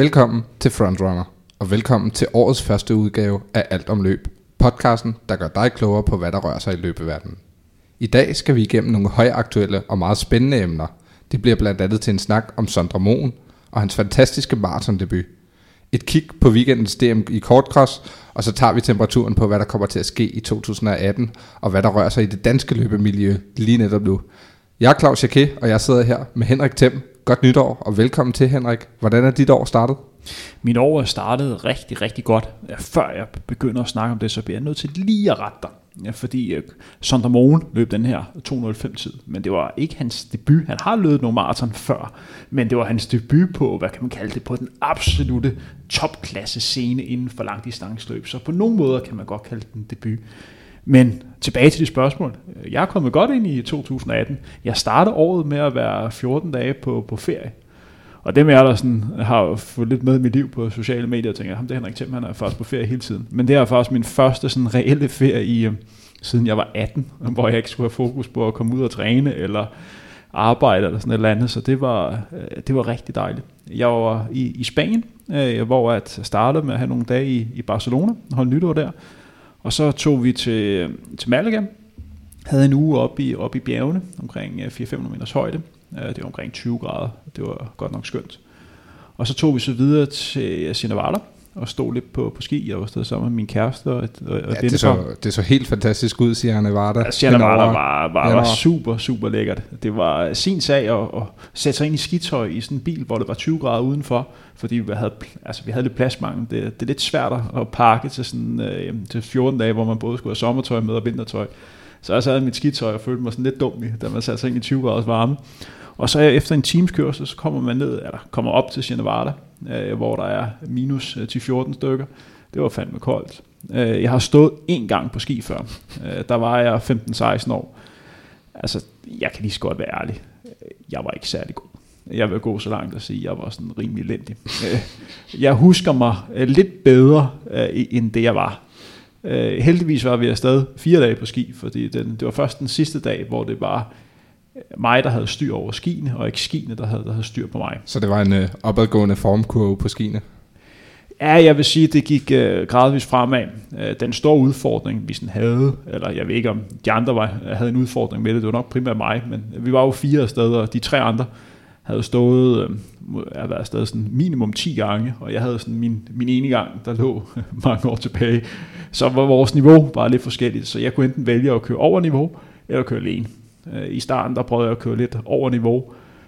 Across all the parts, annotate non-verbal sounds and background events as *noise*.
Velkommen til Frontrunner, og velkommen til årets første udgave af Alt om løb. Podcasten, der gør dig klogere på, hvad der rører sig i løbeverdenen. I dag skal vi igennem nogle højaktuelle og meget spændende emner. Det bliver blandt andet til en snak om Sondre Moen og hans fantastiske maratondebut. Et kig på weekendens DM i kortcross, og så tager vi temperaturen på, hvad der kommer til at ske i 2018, og hvad der rører sig i det danske løbemiljø lige netop nu. Jeg er Claus Jacquet, og jeg sidder her med Henrik Thiem. Godt nytår, og velkommen til Henrik. Hvordan er dit år startet? Min år er startet rigtig, rigtig godt. Før jeg begynder at snakke om det, så bliver jeg nødt til lige at rette dig. Ja, fordi uh, Sondre Mogen løb den her 205 tid, men det var ikke hans debut. Han har løbet nogle maraton før, men det var hans debut på, hvad kan man kalde det, på den absolute topklasse scene inden for langdistanceløb. Så på nogle måder kan man godt kalde den debut. Men tilbage til de spørgsmål. Jeg er kommet godt ind i 2018. Jeg startede året med at være 14 dage på, på ferie. Og dem jer der sådan, har fået lidt med i mit liv på sociale medier, og tænker, ham det er Henrik Thiem, han er faktisk på ferie hele tiden. Men det er faktisk min første sådan reelle ferie i, øh, siden jeg var 18, *laughs* hvor jeg ikke skulle have fokus på at komme ud og træne, eller arbejde eller sådan et eller andet, så det var, øh, det var rigtig dejligt. Jeg var i, i Spanien, øh, hvor jeg startede med at have nogle dage i, i Barcelona, holde nytår der, og så tog vi til, til Malaga, havde en uge oppe i, oppe i bjergene, omkring øh, 400-500 meters højde, øh, det var omkring 20 grader, det var godt nok skønt. Og så tog vi så videre til øh, Sinavada, og stod lidt på, på ski. Jeg var stadig sammen med min kæreste. Og, og ja, det, så, det så helt fantastisk ud, siger Nevada. Ja, Sierra Nevada var, var, var super, super lækkert. Det var sin sag at, at sætte sig ind i skitøj i sådan en bil, hvor det var 20 grader udenfor, fordi vi havde, altså, vi havde lidt pladsmangel. Det, det er lidt svært at pakke til, sådan, øh, til 14 dage, hvor man både skulle have sommertøj med og vintertøj. Så jeg sad mit skitøj og følte mig sådan lidt dum, da man satte sig ind i 20 graders varme. Og så efter en times kørsel, så kommer man ned, eller kommer op til Genevada, øh, hvor der er minus øh, til 14 stykker. Det var fandme koldt. Øh, jeg har stået en gang på ski før. Øh, der var jeg 15-16 år. Altså, jeg kan lige så godt være ærlig. Øh, jeg var ikke særlig god. Jeg vil gå så langt og sige, at jeg var sådan rimelig elendig. Øh, jeg husker mig øh, lidt bedre, end det jeg var. Heldigvis var vi afsted fire dage på ski, fordi den, det var først den sidste dag, hvor det var mig, der havde styr over skiene, og ikke skiene, der havde, der havde styr på mig. Så det var en øh, opadgående formkurve på skiene? Ja, jeg vil sige, at det gik øh, gradvist fremad. Øh, den store udfordring, vi sådan havde, eller jeg ved ikke om de andre var, havde en udfordring med det, det var nok primært mig, men vi var jo fire steder, og de tre andre havde stået, øh, jeg har været afsted sådan minimum 10 gange, og jeg havde sådan min, min ene gang, der lå *laughs* mange år tilbage. Så var vores niveau bare lidt forskelligt, så jeg kunne enten vælge at køre over niveau, eller køre alene. Øh, I starten der prøvede jeg at køre lidt over niveau,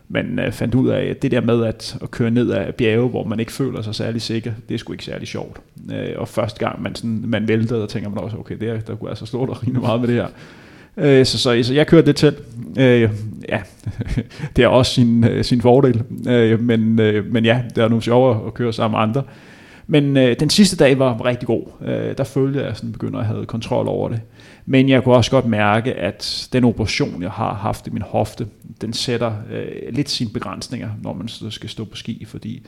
men øh, fandt ud af, at det der med at, at køre ned ad bjerge, hvor man ikke føler sig særlig sikker, det er sgu ikke særlig sjovt. Øh, og første gang man, sådan, man væltede, og tænker man også, okay, der, der kunne altså slå dig rigtig meget med det her. Øh, så, så, så jeg kørte det til. Øh, ja, *laughs* det er også sin, øh, sin fordel. Øh, men, øh, men ja, det er nogle sjovere at køre sammen med andre. Men øh, den sidste dag var rigtig god. Øh, der følte jeg, at jeg sådan begynder at have kontrol over det. Men jeg kunne også godt mærke, at den operation, jeg har haft i min hofte, den sætter øh, lidt sine begrænsninger, når man skal stå på ski, fordi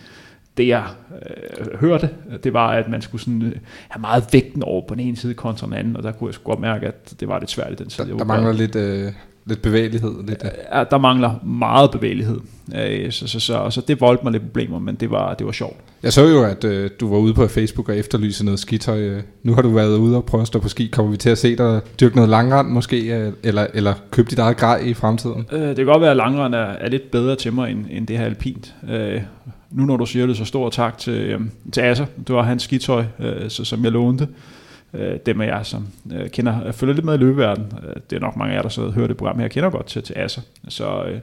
det jeg øh, hørte, det var, at man skulle sådan, øh, have meget vægten over på den ene side kontra den anden, og der kunne jeg godt mærke, at det var lidt svært i den side. Der, der mangler lidt, øh, lidt bevægelighed. Lidt, øh. Ja, der mangler meget bevægelighed. Øh, så, så, så, så det voldte mig lidt problemer, men det var, det var sjovt. Jeg så jo, at øh, du var ude på Facebook og efterlyse noget skitøj. Øh, nu har du været ude og prøve at stå på ski. Kommer vi til at se dig dyrke noget langrand måske, eller, eller købe dit eget grej i fremtiden? Øh, det kan godt være, at langrand er, er lidt bedre til mig, end, end det her alpint. Øh, nu når du siger det, så stor tak til, øh, til Asser. Det var hans skitøj, øh, så, som jeg lånte. Øh, dem af jer, som øh, kender, følger lidt med i løbeverden. Øh, det er nok mange af jer, der så hører det program her, kender godt til, til Asser. Så øh,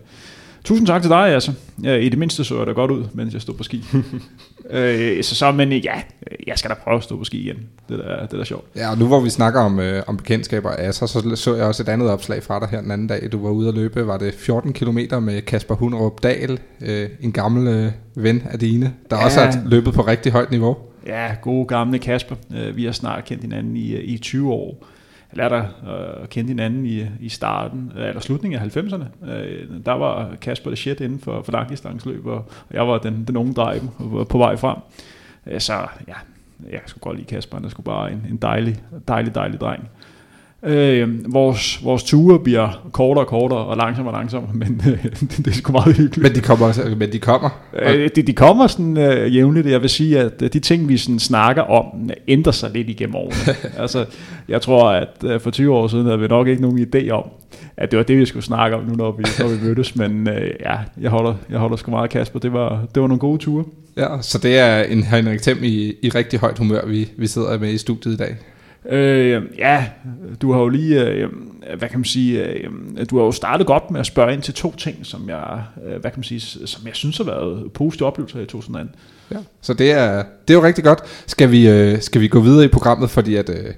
Tusind tak til dig, altså. Ja, I det mindste så jeg da godt ud, mens jeg stod på ski. *laughs* øh, så så, men ja, jeg skal da prøve at stå på ski igen. Det er det er sjovt. Ja, og nu hvor vi snakker om, øh, om bekendtskaber af så, så så jeg også et andet opslag fra dig her den anden dag. Du var ude at løbe, var det 14 km med Kasper Hunderup Dahl, øh, en gammel øh, ven af dine, der ja. også har løbet på rigtig højt niveau. Ja, gode gamle Kasper. Øh, vi har snart kendt hinanden i, øh, i 20 år lærte at øh, kende hinanden i, i starten, øh, eller slutningen af 90'erne. Øh, der var Kasper det shit inden for, for langdistanceløb, og jeg var den, den unge dreng på vej frem. Øh, så ja, jeg skulle godt lide Kasper, han er sgu bare en, en dejlig, dejlig, dejlig dreng. Øh, vores, vores ture bliver kortere og kortere og langsommere og langsommere, *laughs* men øh, det er sgu meget hyggeligt. Men de kommer, men de kommer. Øh, de, de kommer sådan øh, jævnligt. Jeg vil sige, at øh, de ting, vi sådan snakker om, ændrer sig lidt igennem årene. *laughs* altså, jeg tror, at øh, for 20 år siden havde vi nok ikke nogen idé om, at det var det, vi skulle snakke om nu, når vi, når vi mødtes. *laughs* Men øh, ja, jeg holder, jeg holder sgu meget Kasper. Det var, det var nogle gode ture. Ja, så det er en Henrik Thiem i, i rigtig højt humør, vi, vi sidder med i studiet i dag. Øh, ja, du har jo lige, øh, hvad kan man sige, øh, du har jo startet godt med at spørge ind til to ting, som jeg, øh, hvad kan man sige, som jeg synes har været positive oplevelser i 2018. Ja, så det er, det er jo rigtig godt. Skal vi, øh, skal vi gå videre i programmet, fordi at øh,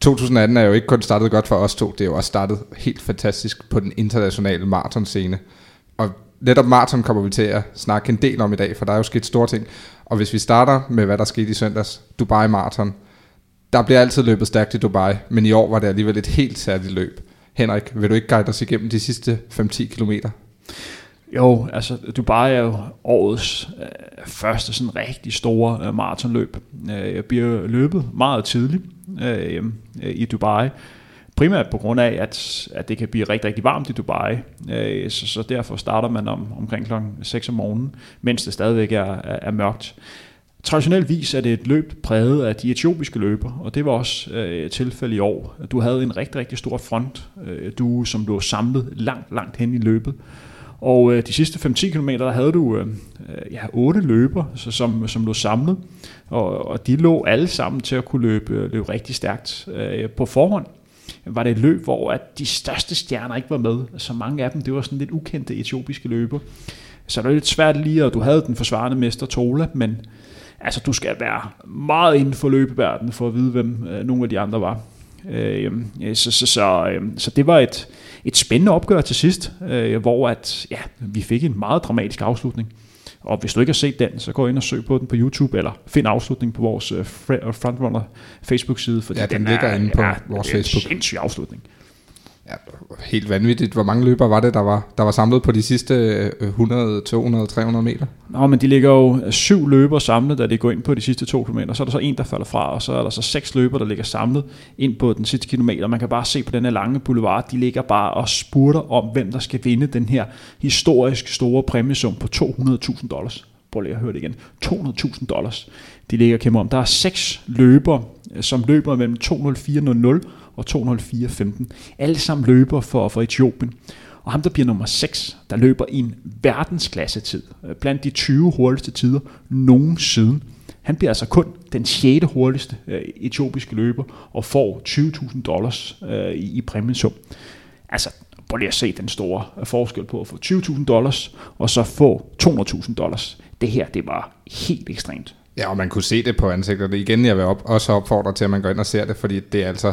2018 er jo ikke kun startet godt for os to, det er jo også startet helt fantastisk på den internationale maratonscene. Og netop maraton kommer vi til at snakke en del om i dag, for der er jo sket store ting. Og hvis vi starter med, hvad der skete i søndags, Dubai Marathon, der bliver altid løbet stærkt i Dubai, men i år var det alligevel et helt særligt løb. Henrik, vil du ikke guide os igennem de sidste 5-10 kilometer? Jo, altså Dubai er jo årets øh, første sådan rigtig store øh, maratonløb. Øh, jeg bliver løbet meget tidligt øh, øh, i Dubai. Primært på grund af, at, at det kan blive rigtig, rigtig varmt i Dubai. Øh, så, så derfor starter man om, omkring klokken 6 om morgenen, mens det stadigvæk er, er, er mørkt. Traditionelt vis er det et løb præget af de etiopiske løber, og det var også øh, et tilfælde i år. Du havde en rigtig, rigtig stor front, øh, du, som blev samlet langt, langt hen i løbet. Og øh, de sidste 5-10 km, der havde du øh, øh, ja, otte løber, så, som, som lå samlet, og, og de lå alle sammen til at kunne løbe, øh, løbe rigtig stærkt øh, på forhånd var det et løb, hvor at de største stjerner ikke var med. Så mange af dem, det var sådan lidt ukendte etiopiske løber. Så det var lidt svært lige, og du havde den forsvarende mester Tola, men altså, du skal være meget inden for løbeverdenen for at vide, hvem øh, nogle af de andre var. Øh, så, så, så, øh, så det var et, et spændende opgør til sidst, øh, hvor at, ja, vi fik en meget dramatisk afslutning. Og hvis du ikke har set den, så gå ind og søg på den på YouTube, eller find afslutningen på vores øh, Frontrunner Facebook-side. Fordi ja, den, den ligger er, inde på ja, vores Facebook. Det er en sindssyg afslutning ja, helt vanvittigt. Hvor mange løbere var det, der var, der var samlet på de sidste 100, 200, 300 meter? Nå, men de ligger jo syv løbere samlet, da de går ind på de sidste to kilometer. Så er der så en, der falder fra, og så er der så seks løbere, der ligger samlet ind på den sidste kilometer. Man kan bare se på den her lange boulevard, de ligger bare og spurter om, hvem der skal vinde den her historisk store præmiesum på 200.000 dollars. Prøv lige at høre det igen. 200.000 dollars. De ligger og kæmper om. Der er seks løbere, øh, som løber mellem 204.00 og 204.15. Alle sammen løber for, for Etiopien. Og ham, der bliver nummer 6, der løber i en verdensklasse tid, øh, blandt de 20 hurtigste tider nogensinde. Han bliver altså kun den 6. hurtigste øh, etiopiske løber og får 20.000 dollars øh, i, i præmiesum. Altså, prøv lige at se den store øh, forskel på at få 20.000 dollars og så få 200.000 dollars. Det her, det var helt ekstremt. Ja, og man kunne se det på ansigterne. Igen, jeg vil op, også opfordre til, at man går ind og ser det, fordi det er altså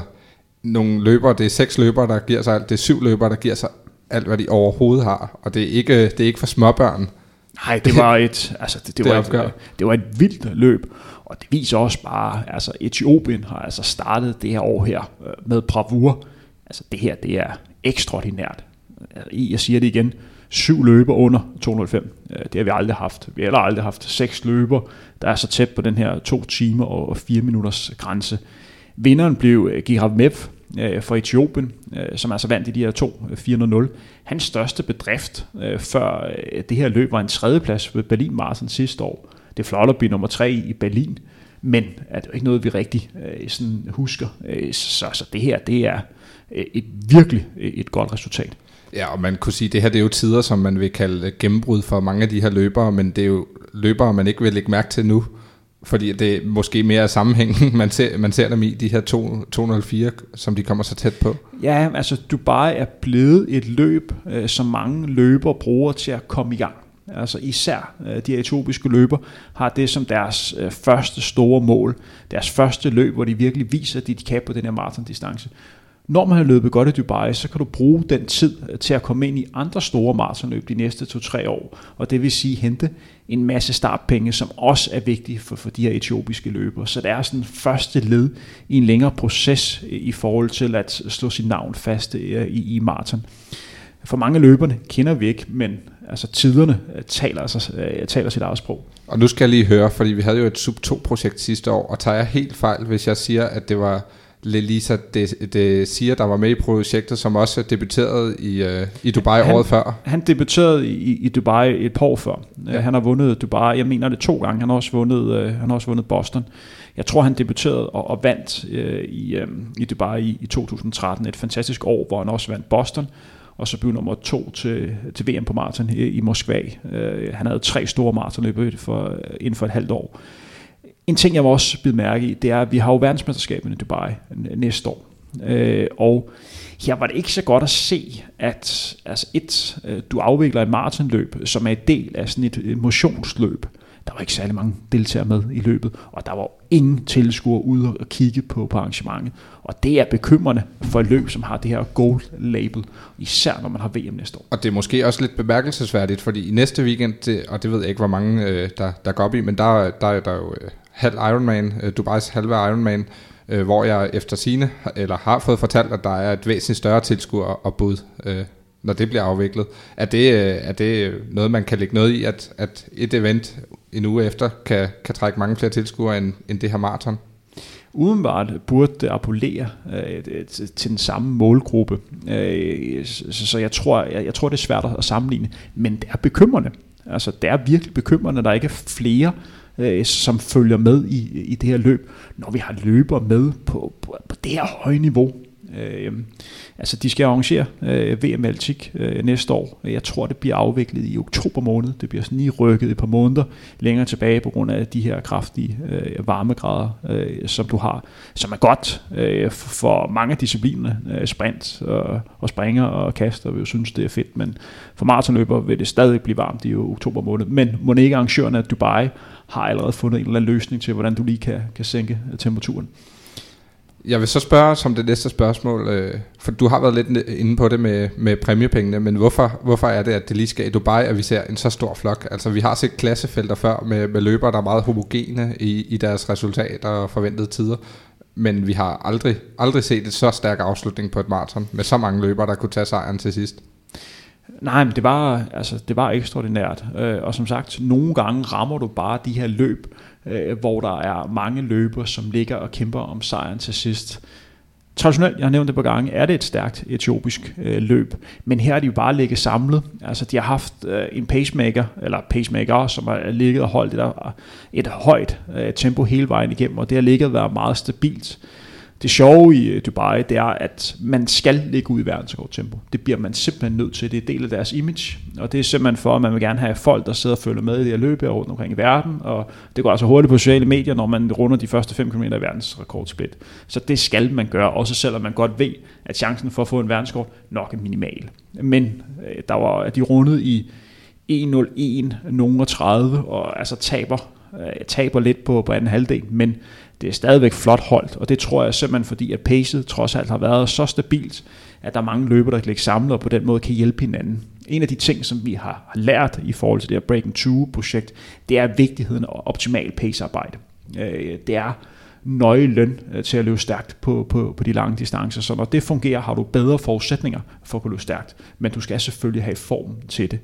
nogle løbere, det er seks løbere, der giver sig alt, det er syv løbere, der giver sig alt, hvad de overhovedet har, og det er ikke, det er ikke for småbørn. Nej, det var *laughs* et, altså det, det, det, var et, det var et vildt løb, og det viser også bare, altså Etiopien har altså startet det her år her øh, med bravur. Altså det her, det er ekstraordinært. Jeg siger det igen, syv løber under 205. Øh, det har vi aldrig haft. Vi har heller aldrig haft seks løber, der er så tæt på den her to timer og fire minutters grænse. Vinderen blev øh, Girav Mev øh, for Etiopien, øh, som altså vandt i de her to øh, 400. Hans største bedrift øh, før øh, det her løb var en tredjeplads ved Berlin Marathon sidste år. Det er flot at blive nummer tre i Berlin, men er det ikke noget, vi rigtig sådan husker. Så, så det her, det er et virkelig et godt resultat. Ja, og man kunne sige, at det her det er jo tider, som man vil kalde gennembrud for mange af de her løbere, men det er jo løbere, man ikke vil lægge mærke til nu fordi det er måske mere sammenhængen, *laughs* man ser, man ser dem i, de her 204, som de kommer så tæt på. Ja, altså Dubai er blevet et løb, øh, som mange løber bruger til at komme i gang. Altså især øh, de etiopiske løber har det som deres øh, første store mål, deres første løb, hvor de virkelig viser, at de kan på den her maratondistance. Når man har løbet godt i Dubai, så kan du bruge den tid øh, til at komme ind i andre store maratonløb de næste 2-3 år, og det vil sige hente en masse startpenge, som også er vigtige for, for de her etiopiske løbere. Så det er sådan første led i en længere proces øh, i forhold til at slå sit navn fast øh, i, i maraton. For mange løberne kender vi ikke, men altså tiderne taler, altså, taler sit eget sprog. Og nu skal jeg lige høre, fordi vi havde jo et Sub 2-projekt sidste år, og tager jeg helt fejl, hvis jeg siger, at det var Lelisa det, det siger, der var med i projektet, som også debuterede i, uh, i Dubai han, året før. Han debuterede i, i Dubai et par år før. Ja. Han har vundet Dubai, jeg mener det to gange. Han har også vundet, uh, han har også vundet Boston. Jeg tror, han debuterede og, og vandt uh, i, um, i Dubai i, i 2013. Et fantastisk år, hvor han også vandt Boston og så blev nummer to til, til VM på maraton i, i Moskva. Uh, han havde tre store maratonløb for, inden for et halvt år. En ting, jeg må også bide mærke i, det er, at vi har jo verdensmesterskabet i Dubai næste år. Øh, og her var det ikke så godt at se, at altså et, øh, du afvikler et maratonløb, som er en del af sådan et øh, motionsløb. Der var ikke særlig mange deltagere med i løbet, og der var ingen tilskuere ude og kigge på, på arrangementet. Og det er bekymrende for et løb, som har det her gold label, især når man har VM næste år. Og det er måske også lidt bemærkelsesværdigt, fordi i næste weekend, og det ved jeg ikke, hvor mange øh, der, der går op i, men der, der er der jo halv Ironman, øh, Dubais halve Ironman, øh, hvor jeg efter sine eller har fået fortalt, at der er et væsentligt større tilskuer og bud, øh, når det bliver afviklet. Er det, øh, er det noget, man kan lægge noget i, at, at et event en uge efter kan, kan trække mange flere tilskuere end, end det her maraton? Udenbart burde det appellere øh, til den samme målgruppe. Øh, så, så jeg tror, jeg, jeg tror, det er svært at sammenligne, men det er bekymrende. Altså, det er virkelig bekymrende, at der ikke er flere øh, Øh, som følger med i, i det her løb, når vi har løber med på, på, på det her høje niveau. Øh, altså de skal arrangere øh, VM Altik øh, næste år. Jeg tror det bliver afviklet i oktober måned. Det bliver sådan lige rykket et par måneder længere tilbage på grund af de her kraftige øh, varmegrader, øh, som du har, som er godt øh, for mange af disciplinerne, øh, sprint og, og springer og kaster, vil jo synes det er fedt, men for maratonløber vil det stadig blive varmt i oktober måned. Men må ikke arrangørerne af Dubai har allerede fundet en eller anden løsning til, hvordan du lige kan, kan sænke temperaturen. Jeg vil så spørge som det næste spørgsmål, øh, for du har været lidt inde på det med, med præmiepengene, men hvorfor, hvorfor er det, at det lige skal i Dubai, at vi ser en så stor flok? Altså vi har set klassefelter før med, med løbere, der er meget homogene i, i deres resultater og forventede tider, men vi har aldrig, aldrig set et så stærk afslutning på et maraton med så mange løbere, der kunne tage sejren til sidst. Nej, men det var, altså, det var ekstraordinært. Øh, og som sagt, nogle gange rammer du bare de her løb, øh, hvor der er mange løber, som ligger og kæmper om sejren til sidst. Traditionelt, jeg har nævnt det på gange, er det et stærkt etiopisk øh, løb, men her er de jo bare ligget samlet. Altså, de har haft øh, en pacemaker, eller pacemaker, som har ligget og holdt et, et højt øh, tempo hele vejen igennem, og det har ligget og været meget stabilt. Det sjove i øh, Dubai, det er, at man skal ligge ud i verdensrekordtempo. Det bliver man simpelthen nødt til. Det er del af deres image, og det er simpelthen for, at man vil gerne have folk, der sidder og følger med i det her løb rundt omkring i verden, og det går altså hurtigt på sociale medier, når man runder de første 5 km i verdensrekordsplit. Så det skal man gøre, også selvom man godt ved, at chancen for at få en verdenskort nok er minimal. Men øh, der var, de rundet i 1.01, nogen 30, og altså taber, øh, taber lidt på, på anden halvdel, men det er stadigvæk flot holdt, og det tror jeg simpelthen fordi, at pacet trods alt har været så stabilt, at der er mange løber, der kan ligge samlet og på den måde kan hjælpe hinanden. En af de ting, som vi har lært i forhold til det her Breaking 2-projekt, det er vigtigheden af optimal pacearbejde. Øh, det er nøglen øh, til at løbe stærkt på, på, på de lange distancer. Så når det fungerer, har du bedre forudsætninger for at kunne løbe stærkt. Men du skal selvfølgelig have form til det.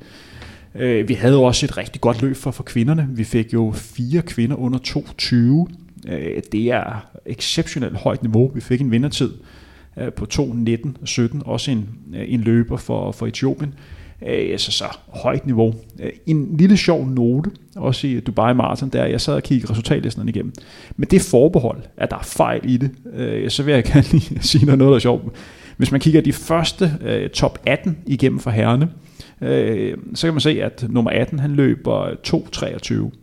Øh, vi havde jo også et rigtig godt løb for, for kvinderne. Vi fik jo fire kvinder under 22 Øh, det er exceptionelt højt niveau. Vi fik en vindertid øh, på 2.19.17, også en, øh, en løber for, for Etiopien. Altså så højt niveau. Øh, en lille sjov note, også i Dubai Marathon, der jeg sad og kiggede resultatlisten igennem. Men det forbehold, at der er fejl i det, øh, så vil jeg gerne *laughs* lige sige noget, der er sjovt. Hvis man kigger de første top 18 igennem for herrene, så kan man se, at nummer 18 han løber 2.23.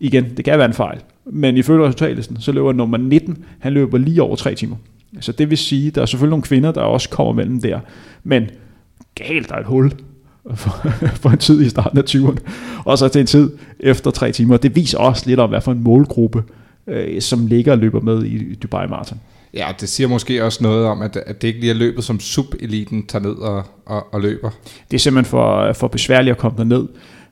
Igen, det kan være en fejl. Men ifølge resultatlisten, så løber nummer 19, han løber lige over 3 timer. Så det vil sige, der er selvfølgelig nogle kvinder, der også kommer mellem der. Men galt, der er et hul for, *laughs* for en tid i starten af 20'erne, og så til en tid efter 3 timer. Det viser også lidt om, hvad for en målgruppe, øh, som ligger og løber med i Dubai Marathon. Ja, det siger måske også noget om, at, at det ikke lige er løbet, som subeliten tager ned og, og, og løber. Det er simpelthen for, for besværligt at komme derned.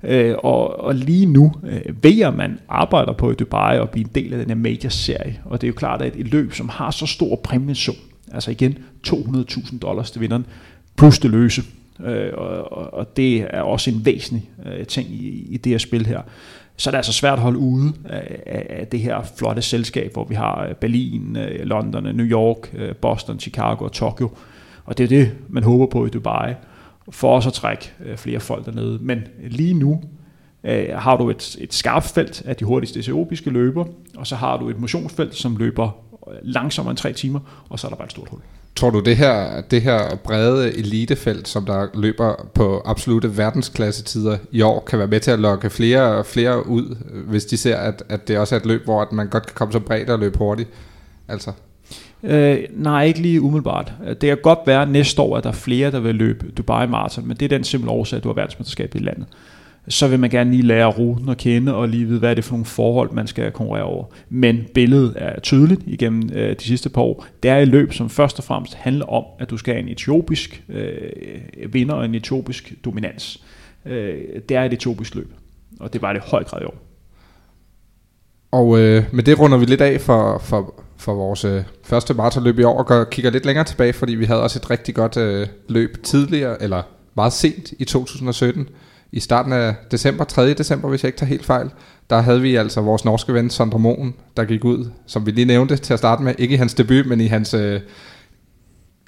Øh, og, og lige nu øh, ved at man arbejder på i Dubai og blive en del af den her major-serie. Og det er jo klart, at et løb, som har så stor præmiesum, altså igen 200.000 dollars til vinderen, plus det løse, Øh, og, og det er også en væsentlig øh, ting i, i det her spil her. Så er det altså svært at holde ude af, af, det her flotte selskab, hvor vi har øh, Berlin, øh, London, øh, New York, Boston, Chicago og Tokyo. Og det er det, man håber på i Dubai, for også at trække øh, flere folk dernede. Men lige nu øh, har du et, et skarpt felt af de hurtigste etiopiske løber, og så har du et motionsfelt, som løber øh, langsommere end tre timer, og så er der bare et stort hul. Tror du, det her, det her brede elitefelt, som der løber på absolute verdensklassettider i år, kan være med til at lokke flere og flere ud, hvis de ser, at, at det også er et løb, hvor at man godt kan komme så bredt og løbe hurtigt? Altså. Øh, nej, ikke lige umiddelbart. Det kan godt være næste år, at der er flere, der vil løbe Dubai Marathon, men det er den simple årsag, at du har verdensmesterskab i landet så vil man gerne lige lære ruten at kende, og lige vide, hvad er det for nogle forhold, man skal konkurrere over. Men billedet er tydeligt igennem øh, de sidste par år. Det er et løb, som først og fremmest handler om, at du skal have en etiopisk øh, vinder og en etiopisk dominans. Øh, det er et etiopisk løb, og det var det i høj grad i år. Og øh, med det runder vi lidt af for, for, for vores øh, første maratonløb i år, og går, kigger lidt længere tilbage, fordi vi havde også et rigtig godt øh, løb tidligere, eller meget sent i 2017, i starten af december, 3. december, hvis jeg ikke tager helt fejl, der havde vi altså vores norske ven Sondre Moen, der gik ud, som vi lige nævnte til at starte med, ikke i hans debut, men i hans... Øh,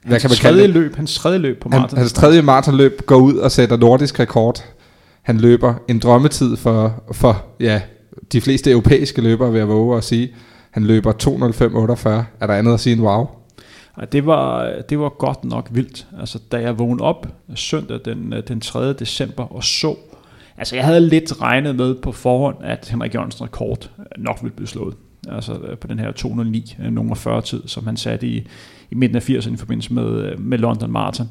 hvad kan man kalde det? løb, hans tredje løb på maraton. hans tredje maratonløb går ud og sætter nordisk rekord. Han løber en drømmetid for, for ja, de fleste europæiske løbere, vil jeg våge at sige. Han løber 2.05.48. Er der andet at sige end wow? Det var, det var godt nok vildt. Altså, da jeg vågnede op søndag den, øh, den 3. december og så, altså jeg havde lidt regnet med på forhånd, at Henrik Jørgensens rekord nok ville blive slået. Altså øh, på den her 209 nummer 40 tid, som han satte i, i midten af 80'erne i forbindelse med, øh, med London Marathon.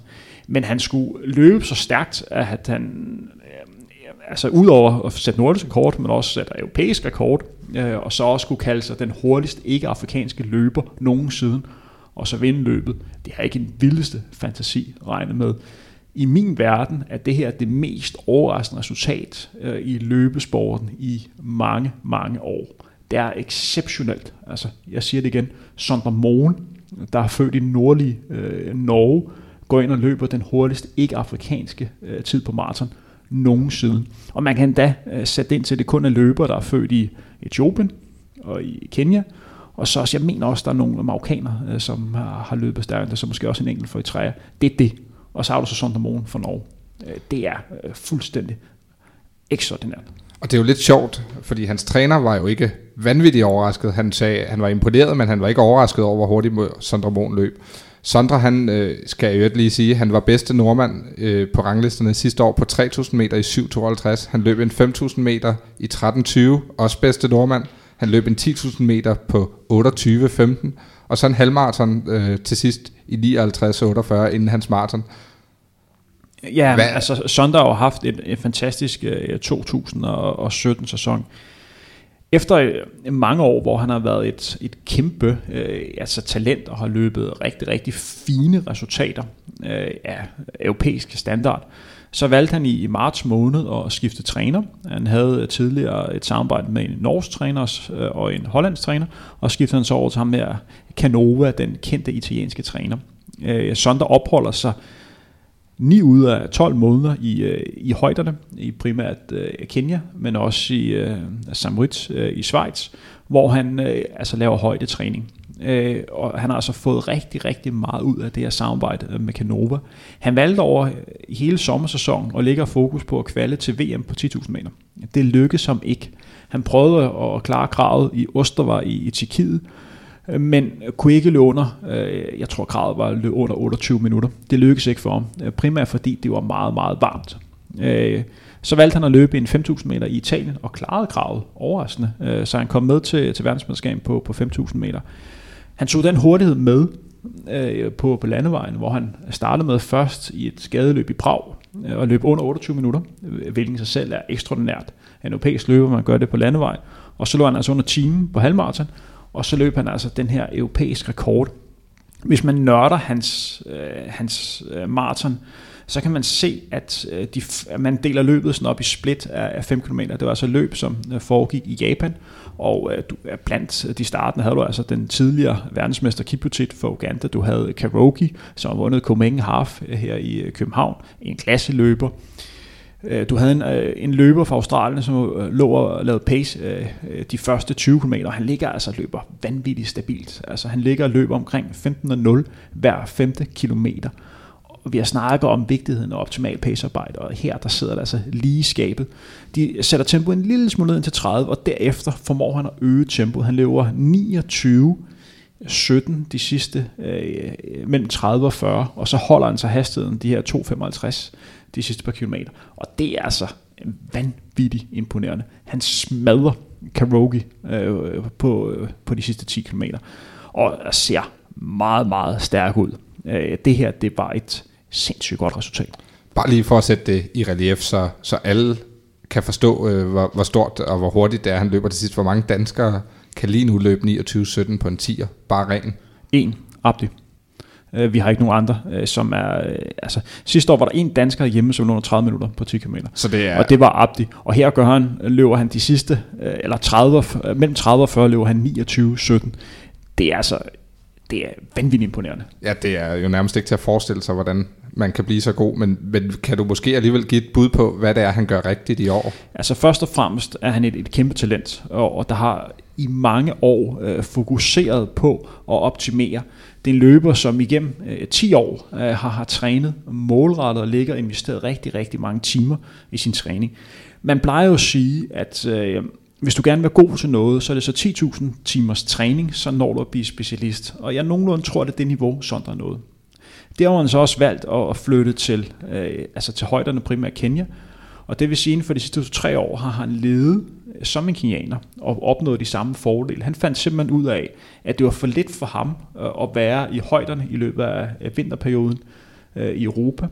Men han skulle løbe så stærkt, at han altså udover at sætte nordisk rekord, men også sætte europæisk rekord, øh, og så også skulle kalde sig den hurtigste ikke-afrikanske løber nogensinde og så vinde løbet. Det har ikke en vildeste fantasi regnet med. I min verden er det her det mest overraskende resultat øh, i løbesporten i mange, mange år. Det er exceptionelt. Altså, jeg siger det igen. Sondre Moen, der er født i nordlige øh, Norge, går ind og løber den hurtigste ikke-afrikanske øh, tid på maraton nogensinde. Og man kan da øh, sætte ind til, at det kun er løbere, der er født i Etiopien og i Kenya, og så også, jeg mener også, der er nogle marokkanere, øh, som har, har løbet stærkt, så måske også en enkelt for i træer. Det er det. Og så har du så Sondermoen for Norge. Øh, det er fuldstændig ekstraordinært. Og det er jo lidt sjovt, fordi hans træner var jo ikke vanvittigt overrasket. Han sagde, han var imponeret, men han var ikke overrasket over, hvor hurtigt Sondre løb. Sondre, han øh, skal jo lige sige, han var bedste nordmand øh, på ranglisterne sidste år på 3.000 meter i 7.52. Han løb en 5.000 meter i 13.20, også bedste nordmand. Han løb en 10.000 meter på 28.15, og så en halvmarathon øh, til sidst i 59.48 inden hans maraton. Ja, Hvad? altså Sonda har haft et, et fantastisk øh, 2017 sæson. Efter øh, mange år, hvor han har været et, et kæmpe øh, altså talent og har løbet rigtig, rigtig fine resultater øh, af europæisk standard, så valgte han i marts måned at skifte træner. Han havde øh, tidligere et samarbejde med en norsk træner øh, og en hollandsk træner, og skiftede han så over til ham med Canova, den kendte italienske træner. Øh, Sonder opholder sig 9 ud af 12 måneder i, øh, i højderne, i primært øh, Kenya, men også i øh, Samrit øh, i Schweiz, hvor han øh, altså laver højdetræning. Øh, og han har altså fået rigtig, rigtig meget ud af det her samarbejde øh, med Canova. Han valgte over hele sommersæsonen og lægger fokus på at kvalde til VM på 10.000 meter. Det lykkedes ham ikke. Han prøvede at klare kravet i Ostrava i, i Tjekkiet, Øh, men kunne ikke løbe under, øh, jeg tror kravet var løbe under 28 minutter. Det lykkedes ikke for ham, øh, primært fordi det var meget, meget varmt. Øh, så valgte han at løbe en 5.000 meter i Italien og klarede kravet overraskende, så han kom med til, til verdensmesterskabet på, på 5.000 meter. Han tog den hurtighed med øh, på, på landevejen, hvor han startede med først i et skadeløb i Prag øh, og løb under 28 minutter, hvilket sig selv er ekstraordinært. En europæisk løber, man gør det på landevej. Og så lå han altså under timen på halvmarathon, og så løb han altså den her europæiske rekord. Hvis man nørder hans, øh, hans øh, maraton, så kan man se, at, øh, de, at man deler løbet sådan op i split af 5 km. Det var altså løb, som øh, foregik i Japan, og øh, du, blandt øh, de startende havde du altså den tidligere verdensmester Kipchoget for Uganda. Du havde Karoki, som har vundet Copenhagen Half øh, her i øh, København, en klasseløber. Øh, du havde en, øh, en løber fra Australien, som øh, lå og lavede pace de første 20 km. Han ligger altså og løber vanvittigt stabilt. Altså han ligger og løber omkring 15.0 hver femte kilometer vi har snakket om vigtigheden af optimal pacearbejde, og her der sidder der altså lige i skabet. De sætter tempoet en lille smule ned til 30, og derefter formår han at øge tempoet. Han løber 29 17 de sidste øh, øh mellem 30 og 40, og så holder han sig hastigheden de her 2,55 de sidste par kilometer. Og det er altså vanvittigt imponerende. Han smadrer Karogi øh, på, øh, på de sidste 10 km, og ser meget, meget stærk ud. Øh, det her, det var et sindssygt godt resultat. Bare lige for at sætte det i relief, så, så alle kan forstå, øh, hvor, hvor stort og hvor hurtigt det er, han løber til sidst. Hvor mange danskere kan lige nu løbe 29-17 på en 10'er? Bare ren. En, Abdi. Øh, vi har ikke nogen andre, øh, som er... Øh, altså, sidste år var der en dansker hjemme, som lå under 30 minutter på 10 km. Så det er... Og det var Abdi. Og her gør han, løber han de sidste, eller 30, mellem 30 og 40 løber han 29-17. Det er altså det er vanvittigt imponerende. Ja, det er jo nærmest ikke til at forestille sig, hvordan man kan blive så god, men, men kan du måske alligevel give et bud på, hvad det er, han gør rigtigt i år? Altså først og fremmest er han et, et kæmpe talent, og, og der har i mange år øh, fokuseret på at optimere. Det er en løber, som igennem øh, 10 år øh, har, har trænet målrettet og ligger og investeret rigtig, rigtig mange timer i sin træning. Man plejer jo at sige, at øh, hvis du gerne vil være god til noget, så er det så 10.000 timers træning, så når du at blive specialist. Og jeg nogenlunde tror, at det er det niveau, der er noget. Der har han så også valgt at flytte til, øh, altså til højderne primært Kenya, og det vil sige, at for de sidste tre år har han ledet som en kenianer og opnåede de samme fordele. Han fandt simpelthen ud af, at det var for lidt for ham øh, at være i højderne i løbet af vinterperioden øh, i Europa.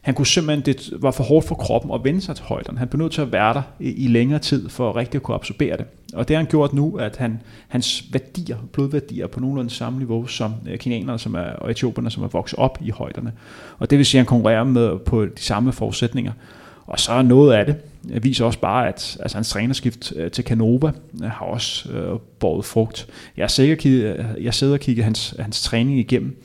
Han kunne simpelthen, det var for hårdt for kroppen at vende sig til højderne. Han blev nødt til at være der i, længere tid for at rigtig kunne absorbere det. Og det har han gjort nu, at han, hans værdier, blodværdier er på nogenlunde samme niveau som øh, kenianerne som er, og etioperne, som er vokset op i højderne. Og det vil sige, at han konkurrerer med på de samme forudsætninger. Og så er noget af det Øh, viser også bare, at altså, hans trænerskift øh, til Canova øh, har også øh, båret frugt. Jeg, er sikker, jeg sidder og kigger hans, hans træning igennem,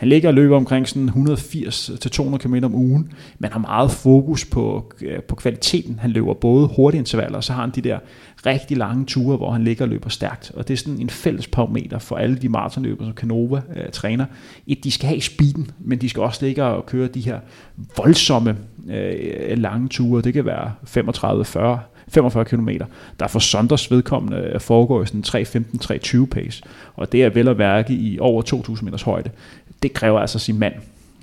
han ligger og løber omkring sådan 180-200 km om ugen, men har meget fokus på, øh, på kvaliteten. Han løber både hurtige intervaller, og så har han de der rigtig lange ture, hvor han ligger og løber stærkt. Og det er sådan en fælles parameter for alle de maratonløbere, som Canova øh, træner. Et, de skal have speeden, men de skal også ligge og køre de her voldsomme øh, lange ture. Det kan være 35-40 45 km, der for Sonders vedkommende øh, foregår i sådan 3.15-3.20 pace, og det er vel at værke i over 2.000 meters højde det kræver altså sin mand.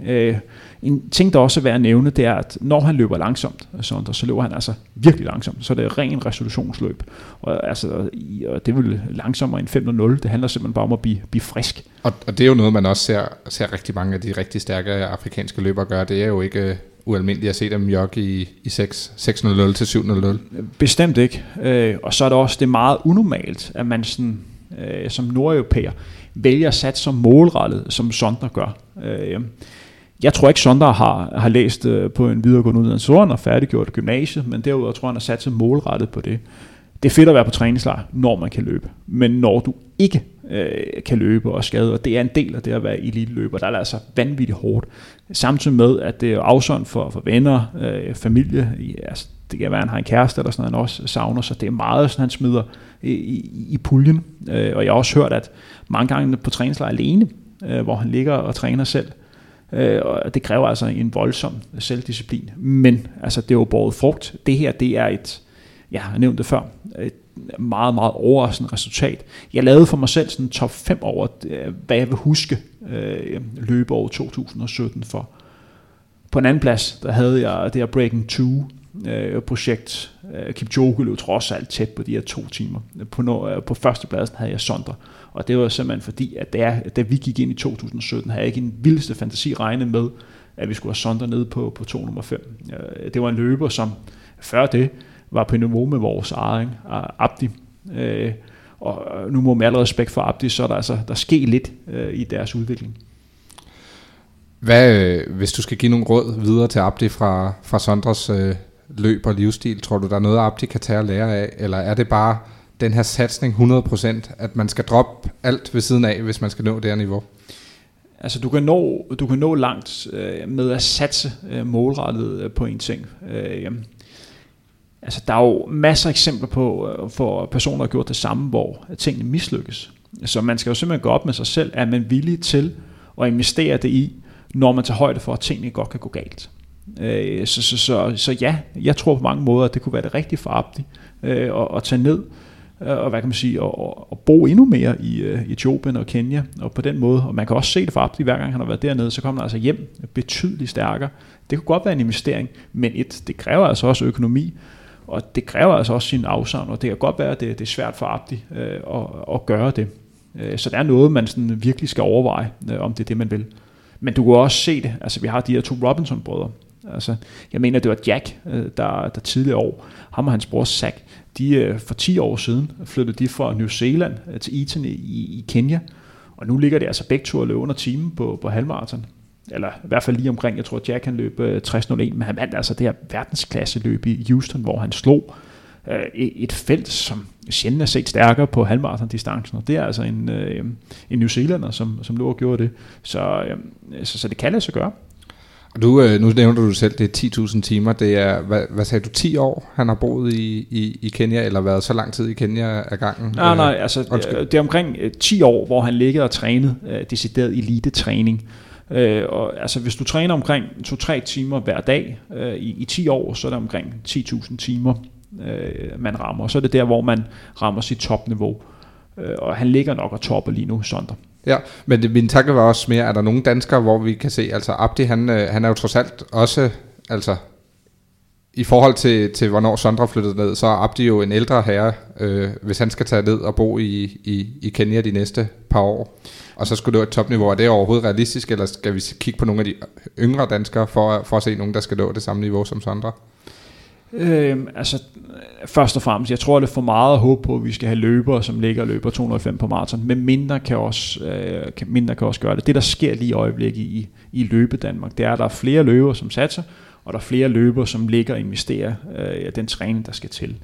Øh, en ting, der også er værd at nævne, det er, at når han løber langsomt, så, så løber han altså virkelig langsomt. Så det er ren resolutionsløb. Og, altså, og det vil langsommere end 5.0. Det handler simpelthen bare om at blive, blive frisk. Og, og det er jo noget, man også ser, ser rigtig mange af de rigtig stærke afrikanske løbere gøre. Det er jo ikke øh, ualmindeligt at se dem jogge i, i 6, 6.00 til 7.00. Bestemt ikke. Øh, og så er det også det er meget unormalt, at man sådan, øh, som nordeuropæer vælger at satse så målrettet, som Sonder gør. Øh, jeg tror ikke, Sonder har, har læst øh, på en videregående uddannelse, så han har færdiggjort gymnasiet, men derudover tror jeg, han har sat sig målrettet på det. Det er fedt at være på træningslejr, når man kan løbe. Men når du ikke øh, kan løbe og skade, og det er en del af det at være elite-løber, der er det altså vanvittigt hårdt. Samtidig med, at det er afsond for, for venner, øh, familie, altså, det kan være, at han har en kæreste eller sådan noget, han også savner, så det er meget, sådan, han smider i, i, i puljen. Øh, og jeg har også hørt, at mange gange på træningslejr alene, øh, hvor han ligger og træner selv, øh, og det kræver altså en voldsom selvdisciplin. Men altså, det er jo båret frugt. Det her, det er et, jeg har nævnt det før, et meget, meget overraskende resultat. Jeg lavede for mig selv sådan en top 5 over, øh, hvad jeg vil huske øh, løbe over 2017 for. På en anden plads, der havde jeg det her Breaking 2 øh, projekt. Øh, Kipchoge løb trods alt tæt på de her to timer. På, når, øh, på førstepladsen havde jeg Sondre, og det var simpelthen fordi, at da, da vi gik ind i 2017, havde jeg ikke en vildeste fantasi regnet med, at vi skulle have Sondre ned på, på to nummer 5. Øh, det var en løber, som før det var på niveau med vores egen Abdi. Øh, og nu må man al respekt for Abdi, så er der altså der sker lidt øh, i deres udvikling. Hvad, øh, hvis du skal give nogle råd videre til Abdi fra, fra Sondres øh, løb og livsstil, tror du, der er noget, Abdi kan tage og lære af? Eller er det bare den her satsning 100%, at man skal droppe alt ved siden af, hvis man skal nå det her niveau? Altså du kan nå, du kan nå langt øh, med at satse øh, målrettet øh, på en ting. Øh, altså der er jo masser af eksempler på, øh, for personer, der har gjort det samme, hvor øh, tingene mislykkes. Så man skal jo simpelthen gå op med sig selv, er man villig til at investere det i, når man tager højde for, at tingene godt kan gå galt. Øh, så, så, så, så ja, jeg tror på mange måder, at det kunne være det rigtige for Abdi øh, at, at tage ned øh, og hvad kan man sige, og, og bo endnu mere i øh, Etiopien og Kenya, og på den måde, og man kan også se det for Abdi, hver gang han har været dernede, så kommer han altså hjem betydeligt stærkere. Det kunne godt være en investering, men et, det kræver altså også økonomi, og det kræver altså også sin afsavn, og det kan godt være, at det, det er svært for Abdi uh, at, at gøre det. Så der er noget, man sådan virkelig skal overveje, om det er det, man vil. Men du kan også se det, altså vi har de her to Robinson-brødre, Altså, jeg mener, det var Jack, øh, der, der tidligere år, ham og hans bror Zach, de øh, for 10 år siden flyttede de fra New Zealand øh, til Eton i, i Kenya, og nu ligger det altså begge to at løbe under timen på, på halvmarathon. Eller i hvert fald lige omkring, jeg tror Jack kan løbe 60.01, men han vandt altså det her verdensklasse løb i Houston, hvor han slog øh, et felt, som sjældent er set stærkere på halvmarathon-distancen, og det er altså en, øh, en New Zealander, som, som lå og gjorde det. Så, øh, så, så det kan lade sig gøre. Du, øh, nu nævner du selv, det er 10.000 timer. Det er, hvad, hvad sagde du, 10 år han har boet i, i, i Kenya, eller været så lang tid i Kenya af gangen? Nej, nej, øh, altså Undskyld. det er omkring 10 år, hvor han ligger og trænet uh, decideret elite-træning. Uh, og altså hvis du træner omkring 2-3 timer hver dag i, i 10 år, så er det omkring 10.000 timer, uh, man rammer. Så er det der, hvor man rammer sit topniveau. Uh, og han ligger nok og topper lige nu, Sonder. Ja, men det, min tanke var også mere, er der nogle danskere, hvor vi kan se, altså Abdi, han, øh, han er jo trods alt også, altså i forhold til, til hvornår Sondre flyttede ned, så er Abdi jo en ældre herre, øh, hvis han skal tage ned og bo i, i, i Kenya de næste par år. Og så skulle det være et topniveau. Er det overhovedet realistisk, eller skal vi kigge på nogle af de yngre danskere, for, for at se nogen, der skal nå det samme niveau som Sondre? Øh, altså, først og fremmest, jeg tror, det er for meget at håbe på, at vi skal have løbere, som ligger og løber 205 på maraton, men mindre kan, også, øh, kan, mindre kan også gøre det. Det, der sker lige i øjeblikket i, i løbe Danmark, det er, at der er flere løbere, som satser, og der er flere løbere, som ligger og investerer øh, den træning, der skal til.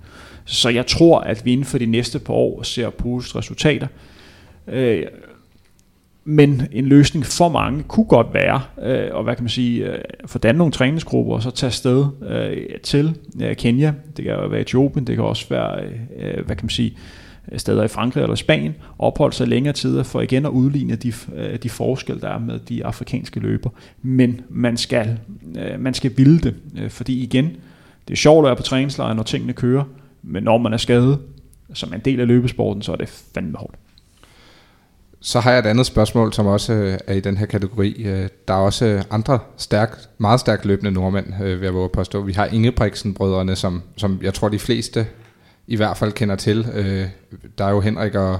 Så jeg tror, at vi inden for de næste par år ser positive resultater. Øh, men en løsning for mange kunne godt være, øh, og hvad kan man sige, øh, få danne nogle træningsgrupper, og så tage sted øh, til øh, Kenya, det kan være Etiopien, det kan også være, øh, øh hvad kan man sige, øh, steder i Frankrig eller Spanien, opholde sig længere tid for igen at udligne de, øh, de forskel, der er med de afrikanske løber. Men man skal, øh, man skal ville det, øh, fordi igen, det er sjovt at være på træningslejr, når tingene kører, men når man er skadet, som en del af løbesporten, så er det fandme hårdt. Så har jeg et andet spørgsmål, som også øh, er i den her kategori. Øh, der er også øh, andre stærk, meget stærkt løbende nordmænd, vil jeg våge påstå. Vi har Ingebrigtsen-brødrene, som, som jeg tror de fleste i hvert fald kender til. Der er jo Henrik og,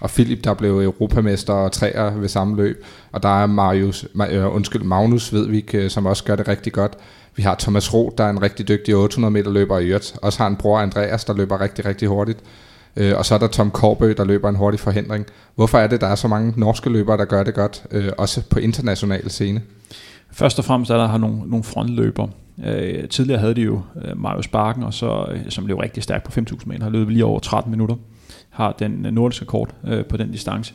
og Philip, der blev europamester og træer ved samme løb. Og der er Marius, undskyld, Magnus Vedvik, som også gør det rigtig godt. Vi har Thomas Roth, der er en rigtig dygtig 800 meter løber i Jørt. Også har en bror, Andreas, der løber rigtig, rigtig hurtigt. Øh, og så er der Tom Korbø, der løber en hurtig forhindring. Hvorfor er det, der er så mange norske løbere, der gør det godt, øh, også på international scene? Først og fremmest er der her nogle, nogle frontløbere. Øh, tidligere havde de jo øh, Marius Barken, og så, øh, som blev rigtig stærk på 5.000 meter, har løbet lige over 13 minutter, har den øh, nordiske kort øh, på den distance.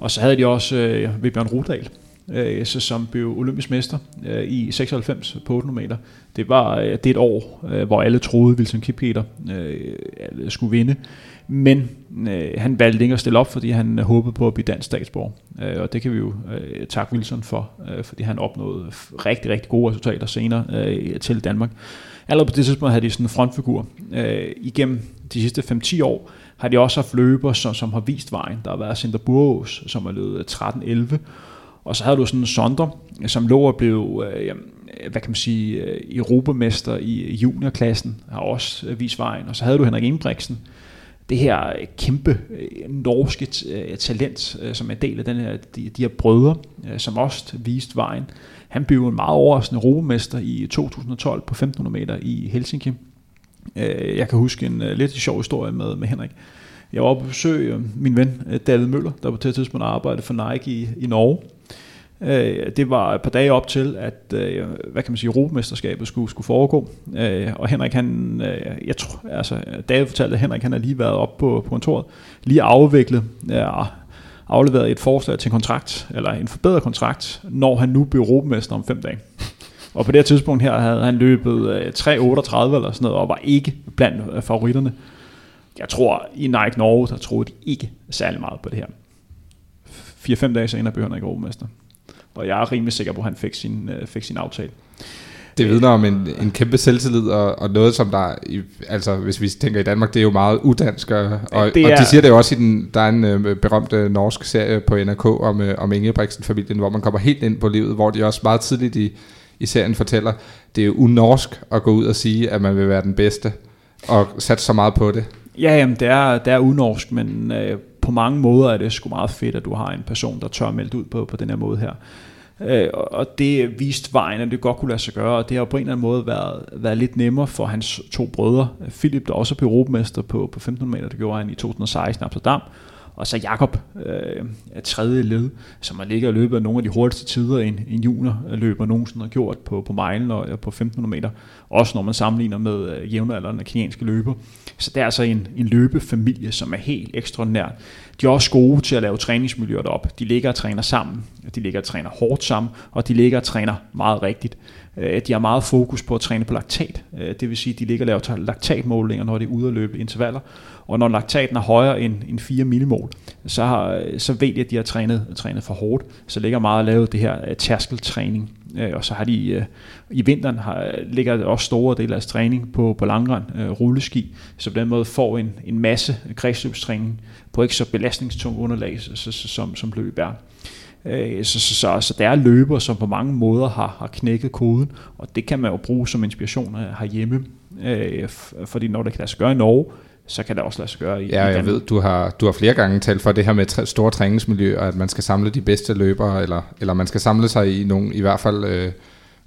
Og så havde de også øh, Vibjørn Rudal, øh, som blev olympisk mester øh, i 96 på 800 meter. Det var øh, det et år, øh, hvor alle troede, Wilson Kipketer øh, skulle vinde. Men øh, han valgte ikke at stille op, fordi han øh, håbede på at blive dansk statsborger. Øh, og det kan vi jo øh, takke Wilson for, øh, fordi han opnåede rigtig, rigtig gode resultater senere øh, til Danmark. Allerede på det tidspunkt havde de sådan en frontfigur. Øh, igennem de sidste 5-10 år har de også haft løber, som, som har vist vejen. Der har været Sinter Burås, som har løbet 13-11, og så havde du sådan en Sonder, som lå og blev, øh, hvad kan man sige, øh, europamester i juniorklassen, har også øh, vist vejen. Og så havde du Henrik Ingebrigtsen, det her øh, kæmpe norske talent, som er del af den her, de, de her brødre, som også viste vejen. Han blev en meget overraskende europamester i 2012 på 1500 meter i Helsinki. Jeg kan huske en lidt sjov historie med, med Henrik. Jeg var på besøg min ven David Møller, der på det tidspunkt arbejdede for Nike i, i Norge. Øh, det var et par dage op til, at øh, hvad kan man sige, Europamesterskabet skulle, skulle foregå. Øh, og Henrik, han, øh, jeg tror, altså, David fortalte, at Henrik han har lige været op på, på kontoret, lige afviklet, ja, afleveret et forslag til en kontrakt, eller en forbedret kontrakt, når han nu bliver Europamester om fem dage. Og på det her tidspunkt her havde han løbet øh, 3.38 eller sådan noget, og var ikke blandt øh, favoritterne. Jeg tror, i Nike Norge, der troede de ikke særlig meget på det her. 4-5 dage senere blev han ikke Europamester. Og jeg er rimelig sikker på, at han fik sin, øh, fik sin aftale. Det vidner om en, en kæmpe selvtillid, og, og noget som der, i, altså hvis vi tænker i Danmark, det er jo meget udansk, og, og, det er, og de siger det jo også i den, der er en øh, berømt øh, norsk serie på NRK om, øh, om Ingebrigtsen-familien, hvor man kommer helt ind på livet, hvor de også meget tidligt i, i serien fortæller, det er jo unorsk at gå ud og sige, at man vil være den bedste, og sætte så meget på det. Ja, jamen, det er, det er unorsk, men øh, på mange måder er det sgu meget fedt, at du har en person, der tør melde ud på, på den her måde her. Øh, og det viste vejen, at det godt kunne lade sig gøre, og det har på en eller anden måde været, været lidt nemmere for hans to brødre. Philip, der også blev europamester på, på 1500 meter, det gjorde han i 2016 i Amsterdam, og så Jakob øh, er tredje led, som har ligget og løbet nogle af de hurtigste tider, en, en junior løber nogensinde har gjort på, på mejlen og på 1500 meter. Også når man sammenligner med øh, jævnaldrende kenyanske løber. Så det er altså en, en løbefamilie, som er helt ekstraordinær. De er også gode til at lave træningsmiljøer op. De ligger og træner sammen, de ligger og træner hårdt sammen, og de ligger og træner meget rigtigt. Øh, de har meget fokus på at træne på laktat. Øh, det vil sige, at de ligger og laver laktatmålinger, når de er ude at løbe intervaller. Og når laktaten er højere end, end 4 millimol, så, har, øh, så ved de, at de har trænet, trænet for hårdt. Så ligger meget at lave det her øh, tærskeltræning. Og så har de i vinteren har, ligger også store dele af deres træning på, på langrand, rulleski, så på den måde får en, en masse kredsløbstræning på ikke så belastningstung underlag, så, så, som, som løb er. Øh, så, så, så, så der er løber, som på mange måder har, har knækket koden, og det kan man jo bruge som inspiration øh, herhjemme. Øh, fordi når det kan lade sig gøre i Norge, så kan det også lade sig gøre i Ja, jeg ved, du har, du har flere gange talt for det her med træ, store træningsmiljøer, at man skal samle de bedste løbere, eller, eller man skal samle sig i nogle, i hvert fald øh,